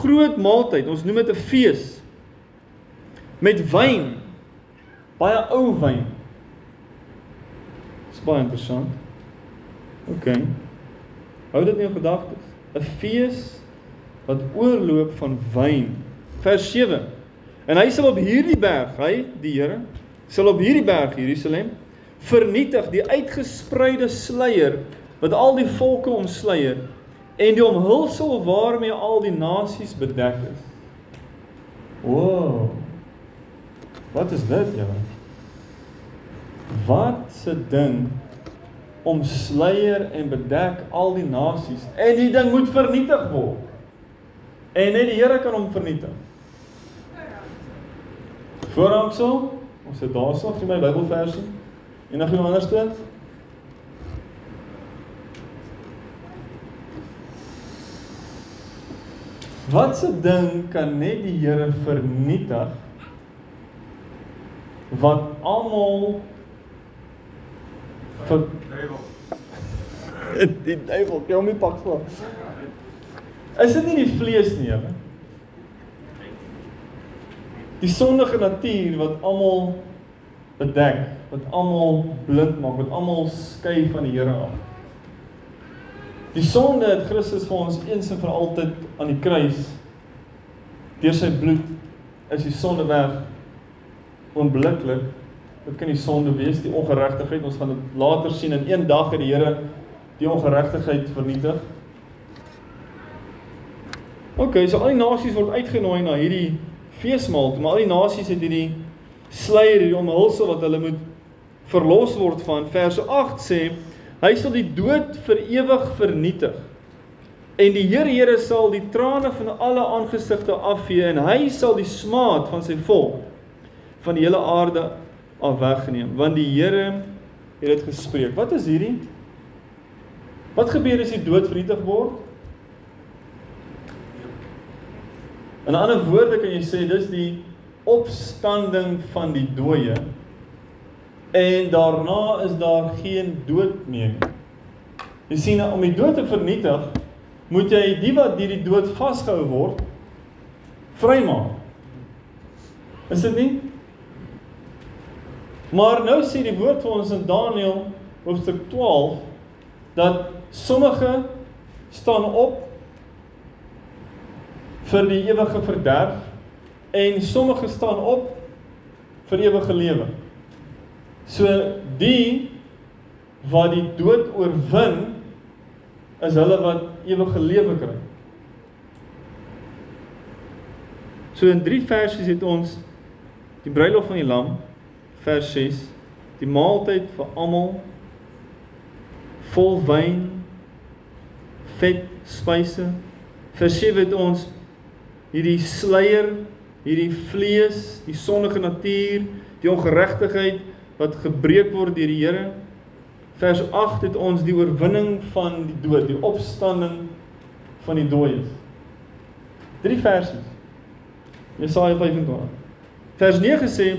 groot maaltyd. Ons noem dit 'n fees. Met wyn. Baie ou wyn. Baie interessant. OK. Hou dit in jou gedagtes. 'n Fees wat oorloop van wyn vers 7. En hy sal op hierdie berg, hy die Here, sal op hierdie berg Jerusalem vernietig die uitgespreide sluier wat al die volke omsluier en die omhulsel waarmee al die nasies bedek is. Wow. Wat is dit, julle? Wat 'n ding omsluier en bedek al die nasies en die ding moet vernietig word. En net die Here kan hom vernietig. Voorhangsel, ons het daarso vir my Bybelversie. Enig iemand anderste? Wat se ding kan net die Here vernietig wat almal vir die duiwel, jy hom nie pak so. Is dit nie die vlees nie, hè? Die sondige natuur wat almal bedek, wat almal blind maak, wat almal skei van die Here af. Die sonde het Christus vir ons eens en vir altyd aan die kruis deur sy bloed is die sonde weg onmiddellik Dit kan die sonde wees, die ongeregtigheid. Ons gaan dit later sien in een dag het die Here die ongeregtigheid vernietig. OK, so al die nasies word uitgenooi na hierdie feesmaal, maar al die nasies het hierdie sluier, hierdie omhulsel wat hulle moet verlos word van. Vers 8 sê hy sal die dood vir ewig vernietig. En die Here Here sal die trane van alle aangesigte afvee en hy sal die smaad van sy volk van die hele aarde af wegneem want die Here het dit gespreek. Wat is hierdie? Wat gebeur as die dood vernietig word? In ander woorde kan jy sê dis die opstanding van die dooie en daarna is daar geen dood meer. Jy sien om die dood te vernietig, moet jy die wat deur die dood vasgehou word vrymaak. Is dit nie? Maar nou sê die woord vir ons in Daniël hoofstuk 12 dat sommige staan op vir die ewige verderf en sommige staan op vir ewige lewe. So die wat die dood oorwin is hulle wat ewige lewe kry. So in 3 versies het ons die bruilof van die lam vers 6 die maaltyd vir almal vol wyn vet spyse vers 7 het ons hierdie sluier hierdie vlees die sondige natuur die ongeregtigheid wat gebreek word deur die Here vers 8 het ons die oorwinning van die dood die opstanding van die dooies. Drie versies. Jesaja 25 vers 9 sê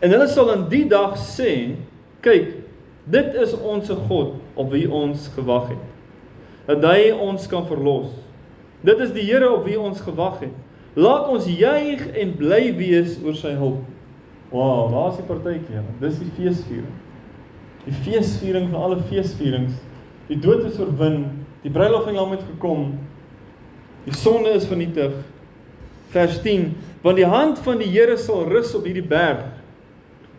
En hulle sal in die dag sê, kyk, dit is ons God op wie ons gewag het. Dat hy ons kan verlos. Dit is die Here op wie ons gewag het. Laat ons juig en bly wees oor sy hulp. Wow, daar's die partytjie. Dis die feesviering. Die feesviering van alle feesvierings. Die dood is oorwin, die bruilof van Lam het gekom. Die sonde is vernietig. Vers 10: Want die hand van die Here sal rus op hierdie berg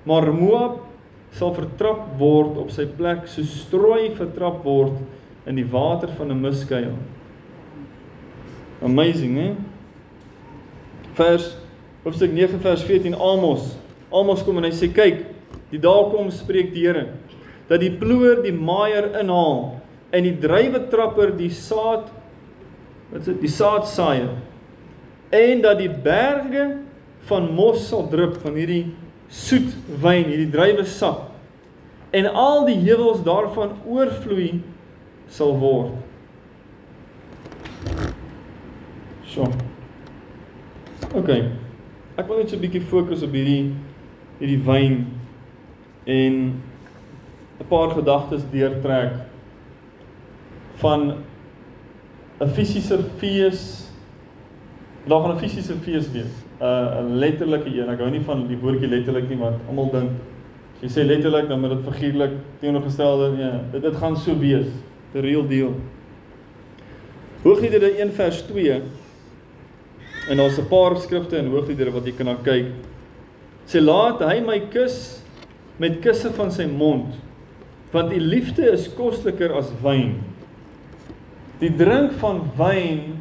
Maar Moab sal vertrap word op sy plek soos strooi vertrap word in die water van 'n miskuil. Amazing, hè? Vers Hoofstuk 9 vers 14 Amos. Amos kom en hy sê kyk, die dae kom spreek die Here dat die ploer die maaier inhaal en die drywe trapper die saad wat dit die saad saai en dat die berge van mos sal drup van hierdie soet wyn, hierdie druiwe sap en al die heuwels daarvan oorvloei sal word. So. OK. Ek wil net so 'n bietjie fokus op hierdie hierdie wyn en 'n paar gedagtes deurtrek van 'n fisiese fees. Daar gaan 'n fisiese fees wees. 'n letterlike een. Ek hou nie van die woordjie letterlik nie, want almal dink as jy sê letterlik dan moet dit figuurlik teenoorgestelde nee, dit dit gaan so wees. The real deal. Hoogliedere 1 vers 2 en daar's 'n paar skrifte in Hoogliedere wat jy kan na kyk. Sê laat hy my kus met kusse van sy mond want die liefde is kosliker as wyn. Die drink van wyn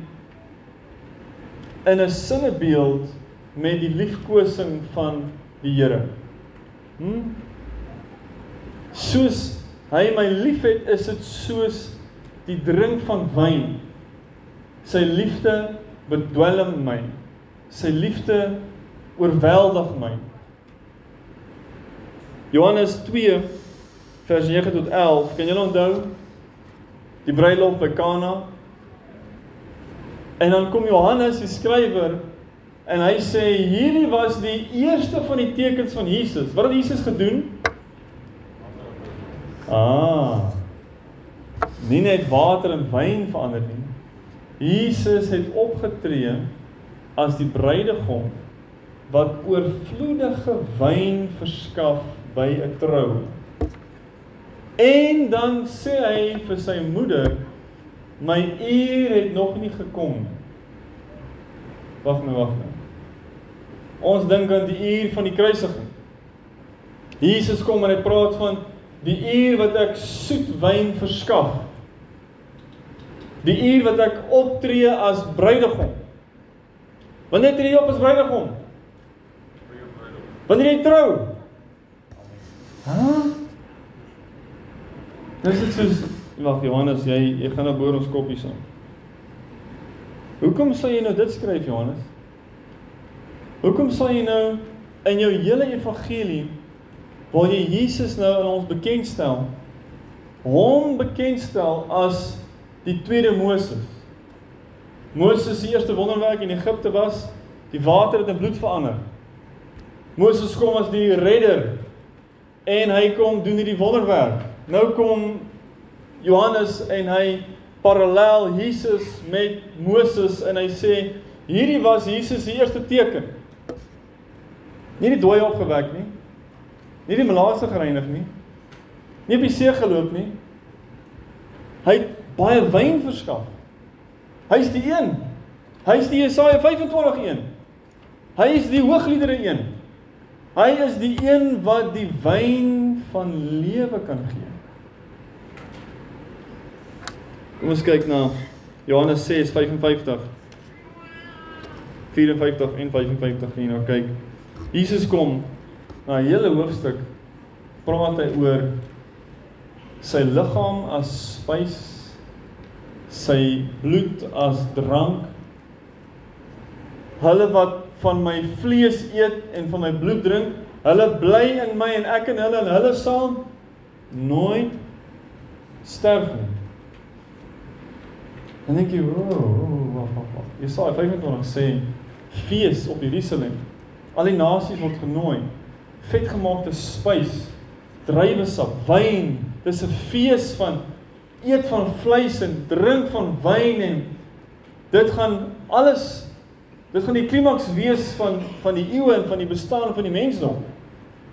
in 'n sinnebeeld met die liefkosing van die Here. Hm? Soos hy my liefhet, is dit soos die drink van wyn. Sy liefde bedwelm my. Sy liefde oorweldig my. Johannes 2 vers 9 tot 11. Kan julle onthou die bruilof by Kana? En dan kom Johannes die skrywer En hy sê hierdie was die eerste van die tekens van Jesus. Wat het Jesus gedoen? Ah. Nie net water in wyn verander nie. Jesus het opgetree as die bruidegom wat oorvloedige wyn verskaf by 'n trou. En dan sê hy vir sy moeder: "My uur het nog nie gekom nie." Wag nou, wag nou. Ons dink aan die uur van die kruisiging. Jesus kom en hy praat van die uur wat ek soet wyn verskaf. Die uur wat ek optree as bruidegom. Wanneer tree jy op as bruidegom? Wanneer jy trou? Hæ? Huh? Dis dit soos wag Johannes, jy jy gaan nou boor ons koppies aan. Hoekom sal jy nou dit skryf Johannes? Hoekom sal jy nou in jou hele evangelie waar jy Jesus nou aan ons bekendstel, hom bekendstel as die tweede Moses? Moses se eerste wonderwerk in Egipte was die water het in bloed verander. Moses kom as die redder en hy kom doen hierdie wonderwerk. Nou kom Johannes en hy parallel Jesus met Moses en hy sê hierdie was Jesus se eerste teken. Nie die dooie opgewek nie. Nie die malaatse gereinig nie. Nie op die see geloop nie. Hy het baie wyn verskaf. Hy's die een. Hy's die Jesaja 25 een. Hy is die hoogliedere een. Hy is die een wat die wyn van lewe kan gee. Kom ons kyk na Johannes 6:55. 54 en 55 hier nou kyk. Jesus kom na 'n hele hoofstuk praat hy oor sy liggaam as spys, sy bloed as drank. Hulle wat van my vlees eet en van my bloed drink, hulle bly in my en ek in hulle en hulle sal nooit sterf nie. En ek o, o, wag, wag, wag. Jesaja 25 sê fees op Jerusalem. Al die nasies word genooi. Vetgemaakte spys, druiwesap, wyn. Dis 'n fees van eet van vleis en drink van wyn en dit gaan alles dit gaan die klimaks wees van van die eeue en van die bestaan van die mensdom.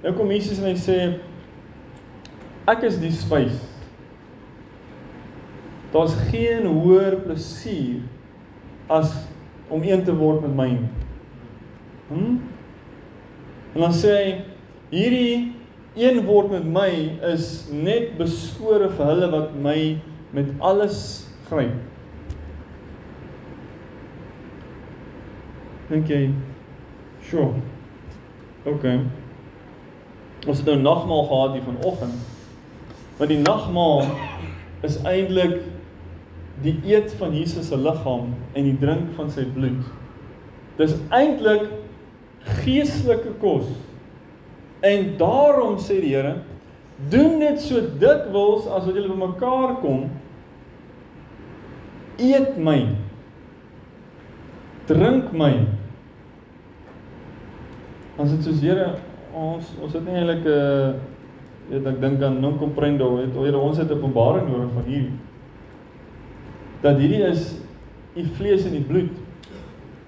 Nou kom Jesus en hy sê ek is die spys. Daar's geen hoër plesier as om een te word met my. Hm? En dan sê hy hierdie een word met my is net beskore vir hulle wat my met alles gryp. Dink jy? Sjoe. OK. Ons het nou nagmaal gehad hier vanoggend. Maar die nagmaal is eintlik die eet van Jesus se liggaam en die drink van sy bloed. Dis eintlik geestelike kos. En daarom sê die Here, doen dit so dikwels as wat julle bymekaar kom. Eet my. Drink my. As dit soos Here ons ons het nie eintlik 'n uh, weet ek dink aan non comprendo het Here ons het openbaring nodig van hierdie dat hierdie is u vlees en u bloed.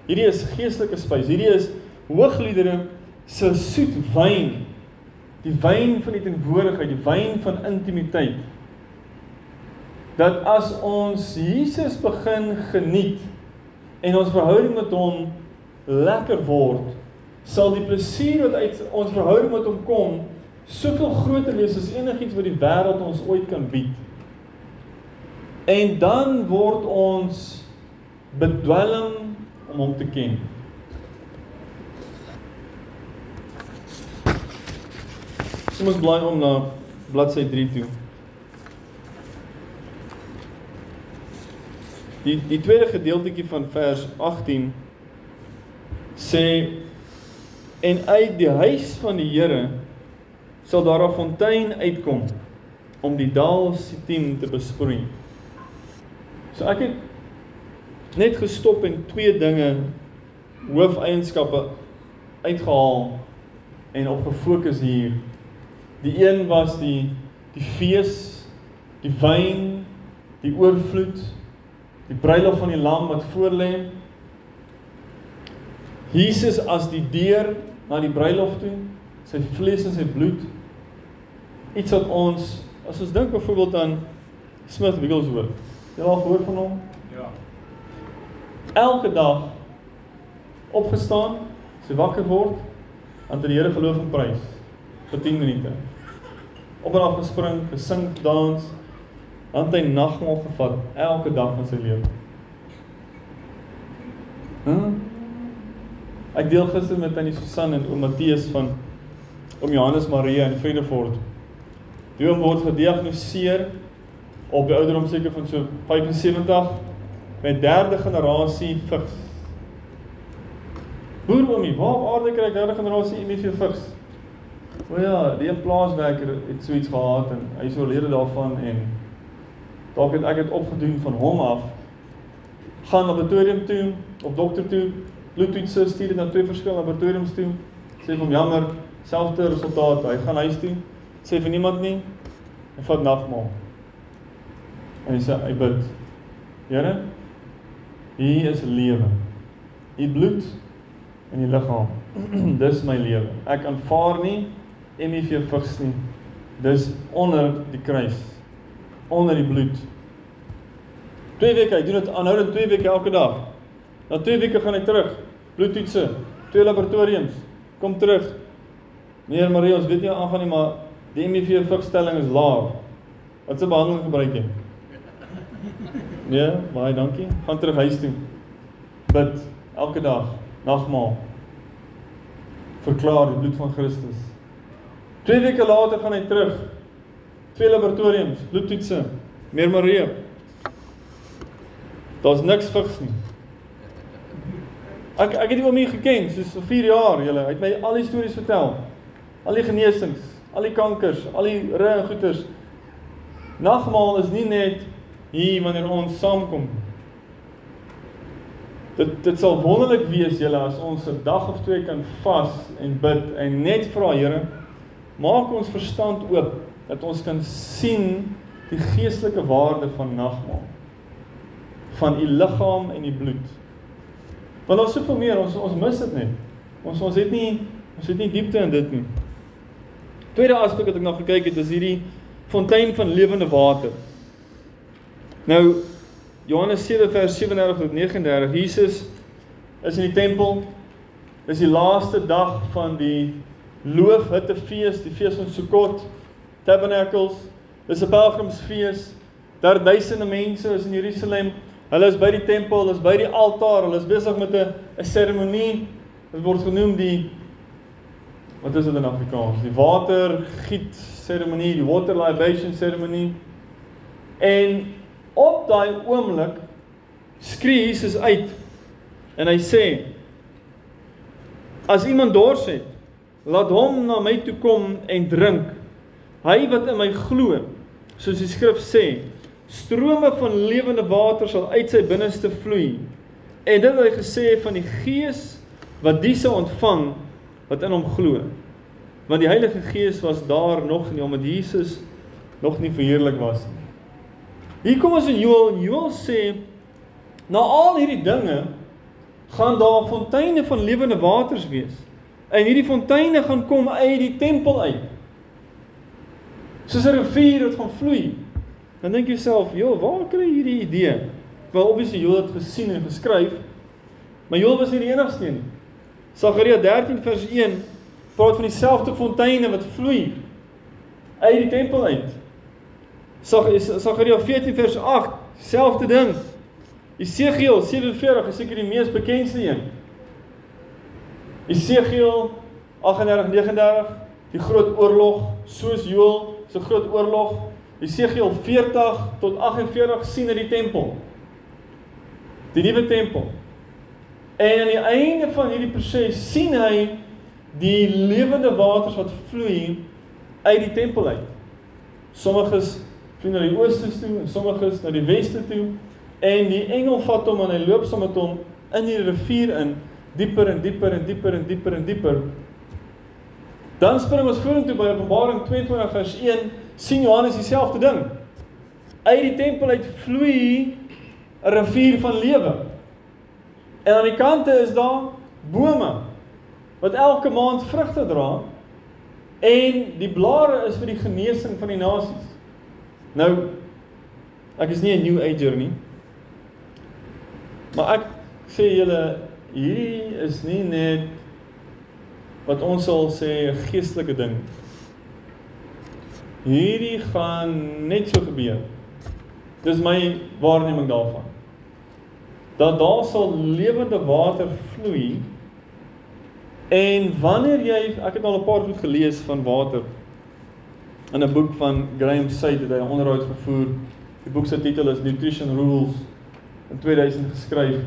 Hierdie is geestelike spys. Hierdie is hoogliedere se soet wyn. Die wyn van die teenwoordigheid, die wyn van intimiteit. Dat as ons Jesus begin geniet en ons verhouding met hom lekker word, sal die plesier wat uit ons verhouding met hom kom, soveel groter wees as enigiets wat die wêreld ons ooit kan bied. En dan word ons bedwelm om hom te ken. Kom ons blaai om na bladsy 3 toe. Die die tweede gedeeltjie van vers 18 sê en uit die huis van die Here sal daar 'n fontein uitkom om die dal Sittim te besproei. So ek het net gestop en twee dinge hoofeienskappe uitgehaal en op gefokus hier Die een was die die fees, die wyn, die oorvloed, die bruilof van die lam wat voorlê. Jesus as die deur na die bruilof toe, sy vlees en sy bloed. Iets wat ons as ons dink byvoorbeeld aan Smith Wigglesworth. Jy al gehoor van hom? Ja. Elke dag opgestaan, sy wakker word, aan die Here geloof en prys. vir 10 minute. Op en af gespring, gesing, dans. Dan het hy nagmaal gevat elke dag van sy lewe. Hm? Ek deel gister met tannie Susan en oom Matteus van oom Johannes Maria in Vredefort. Die oom word gediagnoseer op die ouderdom seker van so 75 met derde generasie vigs. Boer oomie, waar op aarde kry ek derde generasie HIV vigs? O ja, die plaaswerker het so iets gehad en hy is oorlede daarvan en dalk het ek dit opgedoen van hom af. Gaan laboratorium toe, op dokter toe, bloedtoetse stuur dit na twee verskillende laboratoriums toe. Sê hom jammer, selfde resultaat. Hy gaan huis toe. Sê vir niemand nie. En vat nagmaal. En hy sê hy bid. Here, hier is lewe. U bloed in die liggaam. Dis my lewe. Ek aanvaar nie HIV vigs nie. Dis onder die kruis. Onder die bloed. Twee weke, hy doen dit aanhoudend twee weke elke dag. Na twee weke gaan hy terug. Bloedtoetse, twee laboratoriums. Kom terug. Meneer Marie, ons weet nie aangaan nie, maar die HIV vigstelling is laag. Wat se behandeling gebruik jy? Ja, baie dankie. Gaan terug huis toe. Bid elke dag, nagmaal. Verklaar die bloed van Christus. Twee weke later gaan hy terug. Twee laboratoriums, bloedtoetse. Meneer Marie. Daar's niks vigs nie. Ek ek het hom hier geken, soos vir 4 jaar, julle. Hy het my al die stories vertel. Al die genesings, al die kankers, al die rye goeters. Nagmaal is nie net hier wanneer ons saamkom. Dit dit sal wonderlik wees julle as ons 'n dag of twee kan vas en bid en net vra Here, maak ons verstand oop dat ons kan sien die geestelike waarde van nagmaal. Van u liggaam en u bloed. Want ons soveel meer, ons ons mis dit net. Ons ons het nie ons het nie diepte in dit nie. Tweede aspek wat ek nog gekyk het is hierdie fontein van lewende water. Nou Johannes 7 vers 37 tot 39. Jesus is in die tempel. Dis die laaste dag van die loofhuttefees, die fees van Sukkot, Tabernacles. Dis 'n pelgrimsfees. Daar duisende mense is in Jerusalem. Hulle is by die tempel, hulle is by die altaar, hulle is besig met 'n 'n seremonie. Dit word genoem die wat is dit in Afrikaans? Die water giet seremonie, die water libation seremonie. En op daai oomblik skree Jesus uit en hy sê As iemand dors het, laat hom na my toe kom en drink. Hy wat in my glo, soos die skrif sê, strome van lewende water sal uit sy binneste vloei. En dit het hy gesê van die Gees wat die sou ontvang wat in hom glo. Want die Heilige Gees was daar nog nie omdat Jesus nog nie verheerlik was nie. Hier kom ons in Joël en Joël sê na al hierdie dinge gaan daar fonteine van lewende waters wees. En hierdie fonteine gaan kom uit die tempel uit. Soos 'n rivier wat gaan vloei. Dan dink jy self, "Jo, waar kry jy hierdie idee?" Wel, obviously Joël het gesien en geskryf. Maar Joël was nie die enigste nie. Sagaria 13 vers 1 praat van dieselfde fonteine wat vloei uit die tempel uit. Sagaria 14 vers 8, selfde ding. Esegiel 47 is seker die mees bekendste een. Esegiel 38 39 die groot oorlog soos Joël se groot oorlog. Esegiel 40 tot 48 sien in die tempel. Die nuwe tempel. En aan die einde van hierdie proses sien hy die lewende waters wat vloei uit die tempel uit. Sommiges vloei na die ooste toe en sommiges na die weste toe en die engel vat hom en hy loop saam met hom in die rivier in dieper en dieper en dieper en dieper en dieper. Dan spring ons vorentoe by Openbaring 22 vers 1 sien Johannes dieselfde ding. Uit die tempel uit vloei 'n rivier van lewe. En aan die kante is daar bome wat elke maand vrugte dra en die blare is vir die genesing van die nasies. Nou ek is nie 'n new ager nie. Maar ek sê julle hierdie is nie net wat ons sal sê 'n geestelike ding. hierdie gaan net so gebeur. Dis my waarneming daarvan. Dat daar sal lewende water vloei en wanneer jy ek het al 'n paar goed gelees van water in 'n boek van Graham Said het hy 'n onderhoud gevoer. Die boek se titel is Nutrition Rules in 2000 geskryf.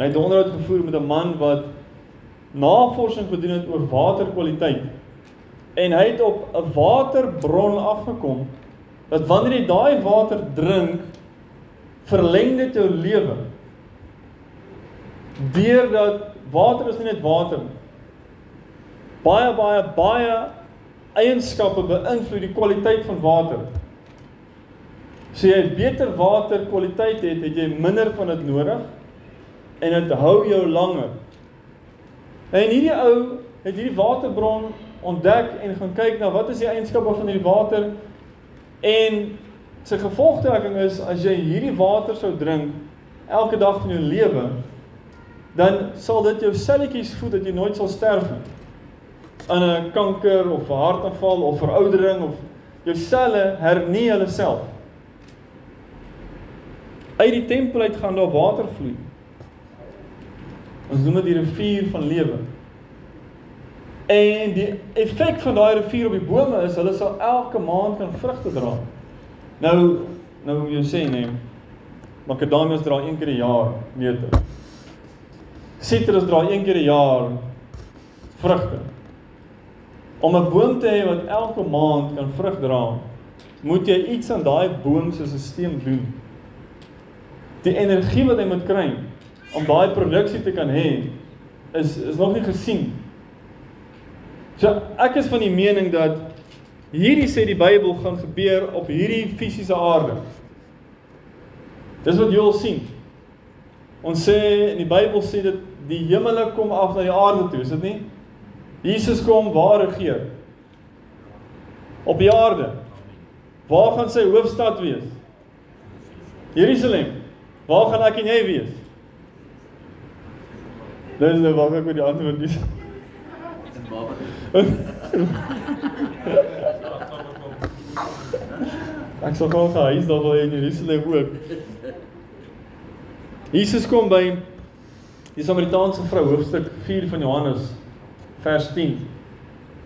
En hy het 'n onderhoud gevoer met 'n man wat navorsing gedoen het oor waterkwaliteit. En hy het op 'n waterbron afgekom dat wanneer jy daai water drink, verleng dit jou lewe. Deurdat water is nie net water nie. Baie baie baie eienskappe beïnvloed die kwaliteit van water. So jy beter waterkwaliteit het, het jy minder van dit nodig en dit hou jou langer. En hierdie ou het hierdie waterbron ontdek en gaan kyk na wat is die eienskappe van hierdie water en sy gevolgtrekking is as jy hierdie water sou drink elke dag van jou lewe dan sal dit jou selletjies voed dat jy nooit sal sterf nie. aan 'n kanker of 'n hartaanval of veroudering of jou selle hernie hulle self. Uit die tempel uit gaan daar water vloei. Ons noem dit die rivier van lewe. En die effek van daai rivier op die bome is hulle sal elke maand kan vrugte dra. Nou nou moet jy sê nee. Macadamias dra een keer 'n jaar meter. Sitrus dra een keer 'n jaar vrugte. Om 'n boom te hê wat elke maand kan vrug dra, moet jy iets aan daai boom se stelsel doen. Die energie wat hy moet kry om daai produksie te kan hê is is nog nie gesien So ek is van die mening dat hierdie sê die Bybel gaan gebeur op hierdie fisiese aarde. Dis wat jy wil sien. Ons sê in die Bybel sê dit die hemele kom af na die aarde toe, is dit nie? Jesus kom waar regeer? Op die aarde. Waar gaan sy hoofstad wees? Jerusalem. Waar gaan ek en jy wees? Dis nou waar ek met die antwoord dis. Ek sal gou gaan huis daar waar in Jerusalem ook. Jesus kom by die Samaritaanse vrou hoofstuk 4 van Johannes vers 10.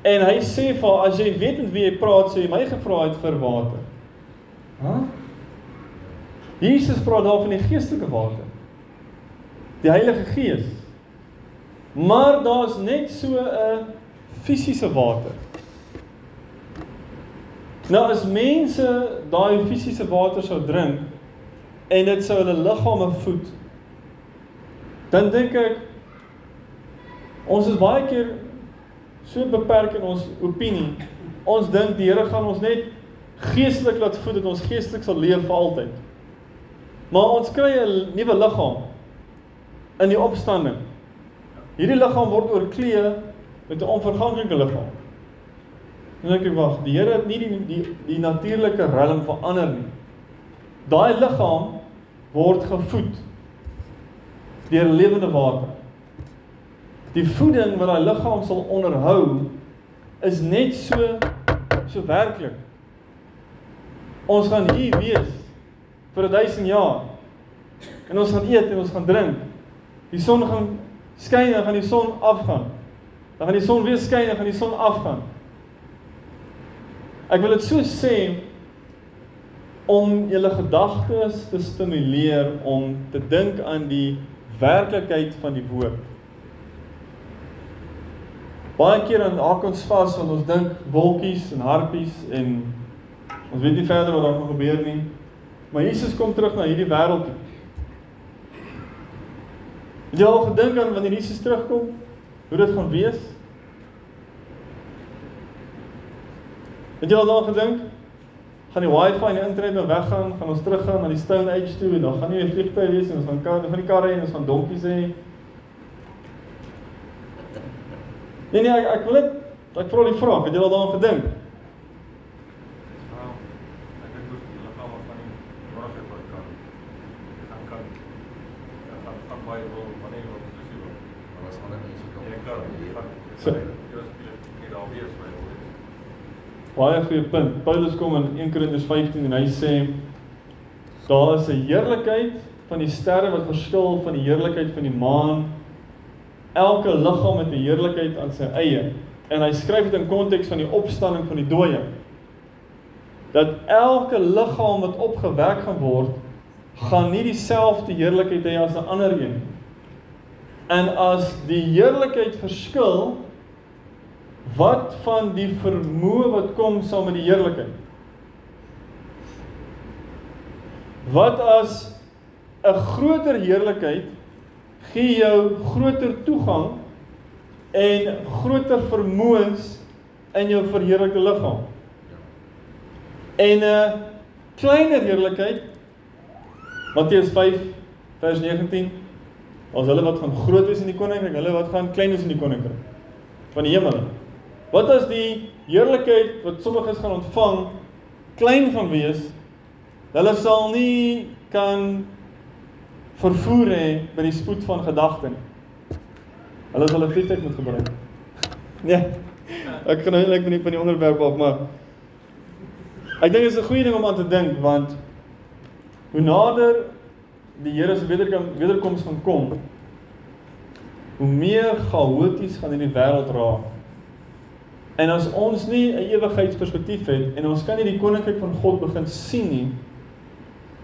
En hy sê vir haar as jy weet met wie jy praat, sê jy my gevra het vir water. Hæ? Jesus praat daar van die geestelike water. Die Heilige Gees. Maar daar's net so 'n fisiese water. Nou as mense daai fisiese water sou drink en dit sou hulle liggame voed, dan dink ek ons is baie keer so beperk in ons opinie. Ons dink die Here gaan ons net geestelik laat voed dat ons geestelik sal leef vir altyd. Maar ons kry 'n nuwe liggaam in die opstanding. Hierdie liggaam word oorklee met 'n onverganklike liggaam. En ek dink wag, die Here het nie die die, die natuurlike riem verander nie. Daai liggaam word gevoed deur lewende water. Die voeding wat daai liggaam sal onderhou is net so so werklik. Ons gaan hier wees vir 1000 jaar. En ons gaan eet en ons gaan drink. Die son gaan skyn en gaan die son afgaan. Dan gaan die son weer skyn en gaan die son afgaan. Ek wil dit so sê om julle gedagtes te stimuleer om te dink aan die werklikheid van die woord. Baie keer dan haak ons vas want ons dink wolkies en harpies en ons weet nie verder wat daar gaan gebeur nie. Maar Jesus kom terug na hierdie wêreld toe. Het jy al gedink aan wanneer Jesus terugkom? Hoe dit gaan wees? Het jy al daaraan gedink? Gaan die wifi en die internet nou weggaan? Gaan ons teruggaan na die Stone Age toe en dan gaan nie meer vliegtye wees en ons gaan kar, van die karre en ons gaan donkies hê? Nee nee, ek, ek wil dit ek vra die vraag, het jy al daaraan gedink? Baie goeie punt. Paulus kom in 1 Korintiërs 15 en hy sê daar is 'n heerlikheid van die sterre wat verskil van die heerlikheid van die maan. Elke liggaam het 'n heerlikheid aan sy eie. En hy skryf dit in konteks van die opstanding van die dooie. Dat elke liggaam wat opgewek gaan word, gaan nie dieselfde heerlikheid hê as 'n ander een. En as die heerlikheid verskil, wat van die vermoë wat kom saam met die heerlikheid? Wat as 'n groter heerlikheid gee jou groter toegang en groter vermoëns in jou verheerlikte liggaam. En 'n kleiner heerlikheid Matteus 5 vers 19 Ons hulle wat gaan groot wees in die koninkryk, hulle wat gaan klein wees in die koninkryk van die hemel. Wat as die heerlikheid wat sommiges gaan ontvang klein gaan wees? Hulle sal nie kan vervoer hê by die spoed van gedagte nie. Hulle sal 'n vliegtuig moet gebruik. Nee. Ek kan nou eintlik nie van die onderwerp af, maar ek dink dit is 'n goeie ding om aan te dink want hoe nader die Here se wederkom wederkoms gaan kom, hoe meer chaoties gaan in die wêreld raak. En as ons nie 'n ewigheidsperspektief het en ons kan nie die koninkryk van God begin sien nie,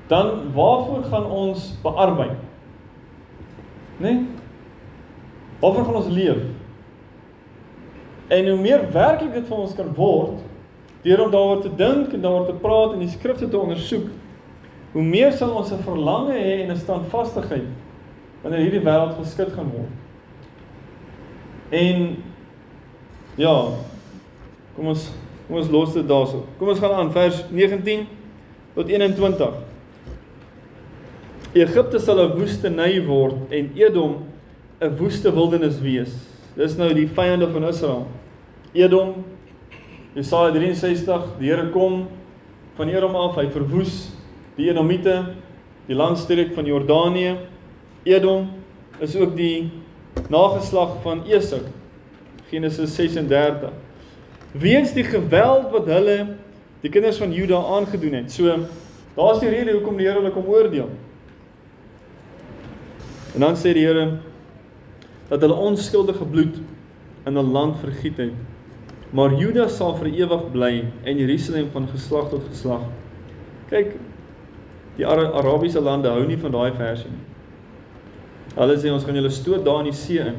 dan waarvoor gaan ons bearbeid? Né? Nee? Waarvoor gaan ons leef? En hoe meer werklik dit vir ons kan word deur om daaroor te dink en daaroor te praat en die skrifte te ondersoek, hoe meer sal ons 'n verlange hê en 'n standvastigheid wanneer hierdie wêreld geskit gaan word. En ja, kom ons kom ons los dit daarso. Kom ons gaan aan vers 19 tot 21. Egipte sal 'n woestynny word en Edom 'n woeste wildernis wees. Dis nou die vyande van Israel. Edom Jesaja 63, die Here kom van Edom af, hy verwoes die Edomite, die landstreek van Jordanië. Edom is ook die nageslag van Esau. Genesis 36. Weens die geweld wat hulle die kinders van Juda aangedoen het. So daar's die rede hoekom die Here hulle kom oordeel. En dan sê die Here dat hulle onskuldige bloed in 'n land vergiet het. Maar Juda sal vir ewig bly en Jerusalem van geslag tot geslag. Kyk, die Arabiese lande hou nie van daai versie nie. Hulle sê ons gaan julle stoot daar in die see in.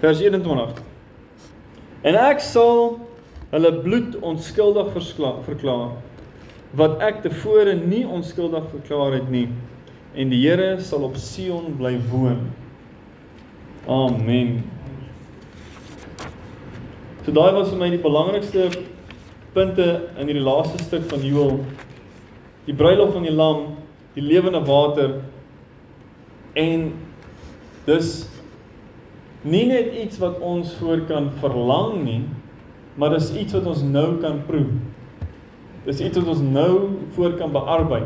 Vers 21. En ek sal hulle bloed onskuldig verklaar wat ek tevore nie onskuldig verklaar het nie en die Here sal op Sion bly woon. Amen. So daai was vir my die belangrikste punte in hierdie laaste stuk van Joël. Die bruilof van die lam, die lewende water en dis nie net iets wat ons voor kan verlang nie, maar dis iets wat ons nou kan proe. Dis iets wat ons nou voor kan bearbei.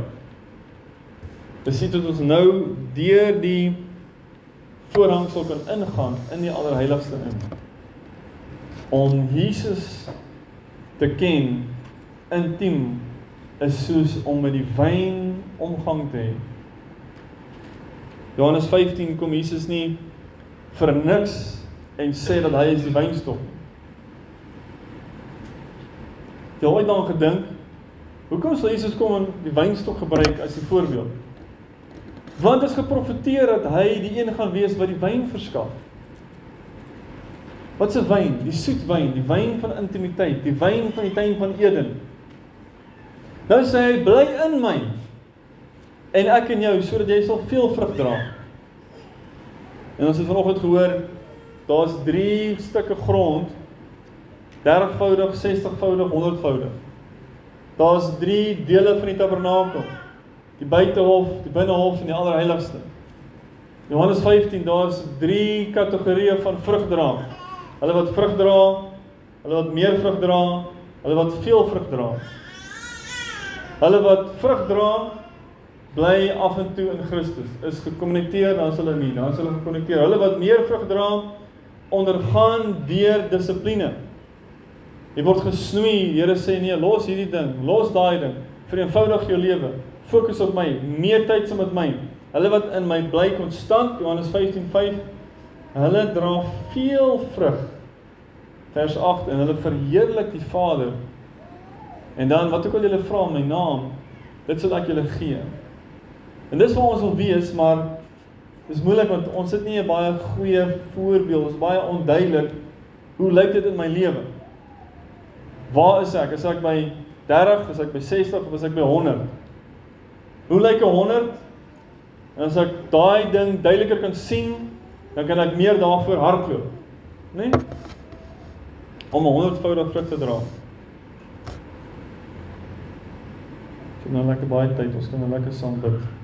Dis iets wat ons nou deur die voorhangsel kan ingaan in die allerheiligste in. Om Jesus te ken intiem is soos om met die wyn omgang te hê. Johannes 15 kom Jesus nie vir niks en sê dat hy is die wynstok. Jy het ooit daaraan gedink hoekom sou Jesus kom en die wynstok gebruik as 'n voorbeeld? Want dit is geprofeteer dat hy die een gaan wees wat die wyn verskaf. Wat se wyn? Die soet wyn, die wyn van intimiteit, die wyn van die tuin van Eden. Nou sê hy, bly in my en ek in jou sodat jy sal veel vrug dra. En ons het vanoggend gehoor daar's 3 stukke grond 30voudig, 60voudig, 100voudig. Daar's 3 dele van die tabernakel die buitehof, die binnehof en die allerheiligste. Johannes 15 daar's drie kategorieë van vrug dra. Hulle wat vrug dra, hulle wat meer vrug dra, hulle wat veel vrug dra. Hulle wat vrug dra bly af en toe in Christus, is gekonnekteer, dan is hulle nie, dan is hulle gekonnekteer. Hulle wat meer vrug dra, ondergaan deur dissipline. Jy word gesnoei. Die Here sê nee, los hierdie ding, los daai ding. Vereenvoudig jou lewe. Fokus op my, meer tyd saam met my. Hulle wat in my bly konstant, Johannes 15:5, hulle dra veel vrug. Vers 8 en hulle verheerlik die Vader. En dan wat ook al julle vra in my naam, dit sal ek julle gee. En dis waar ons wil wees, maar dis moeilik want ons het nie 'n baie goeie voorbeeld, ons is baie onduidelik hoe lyk dit in my lewe? Waar is ek? Is ek by 30, is ek by 60 of is ek by 100? Hoe lyk 'n 100? En as ek daai ding duideliker kan sien, dan kan ek meer daarvoor hardloop. Né? Nee? Om 'n 100voudige vrug te dra. Ons het nou lekker baie tyd, ons kan nou lekker saam bid.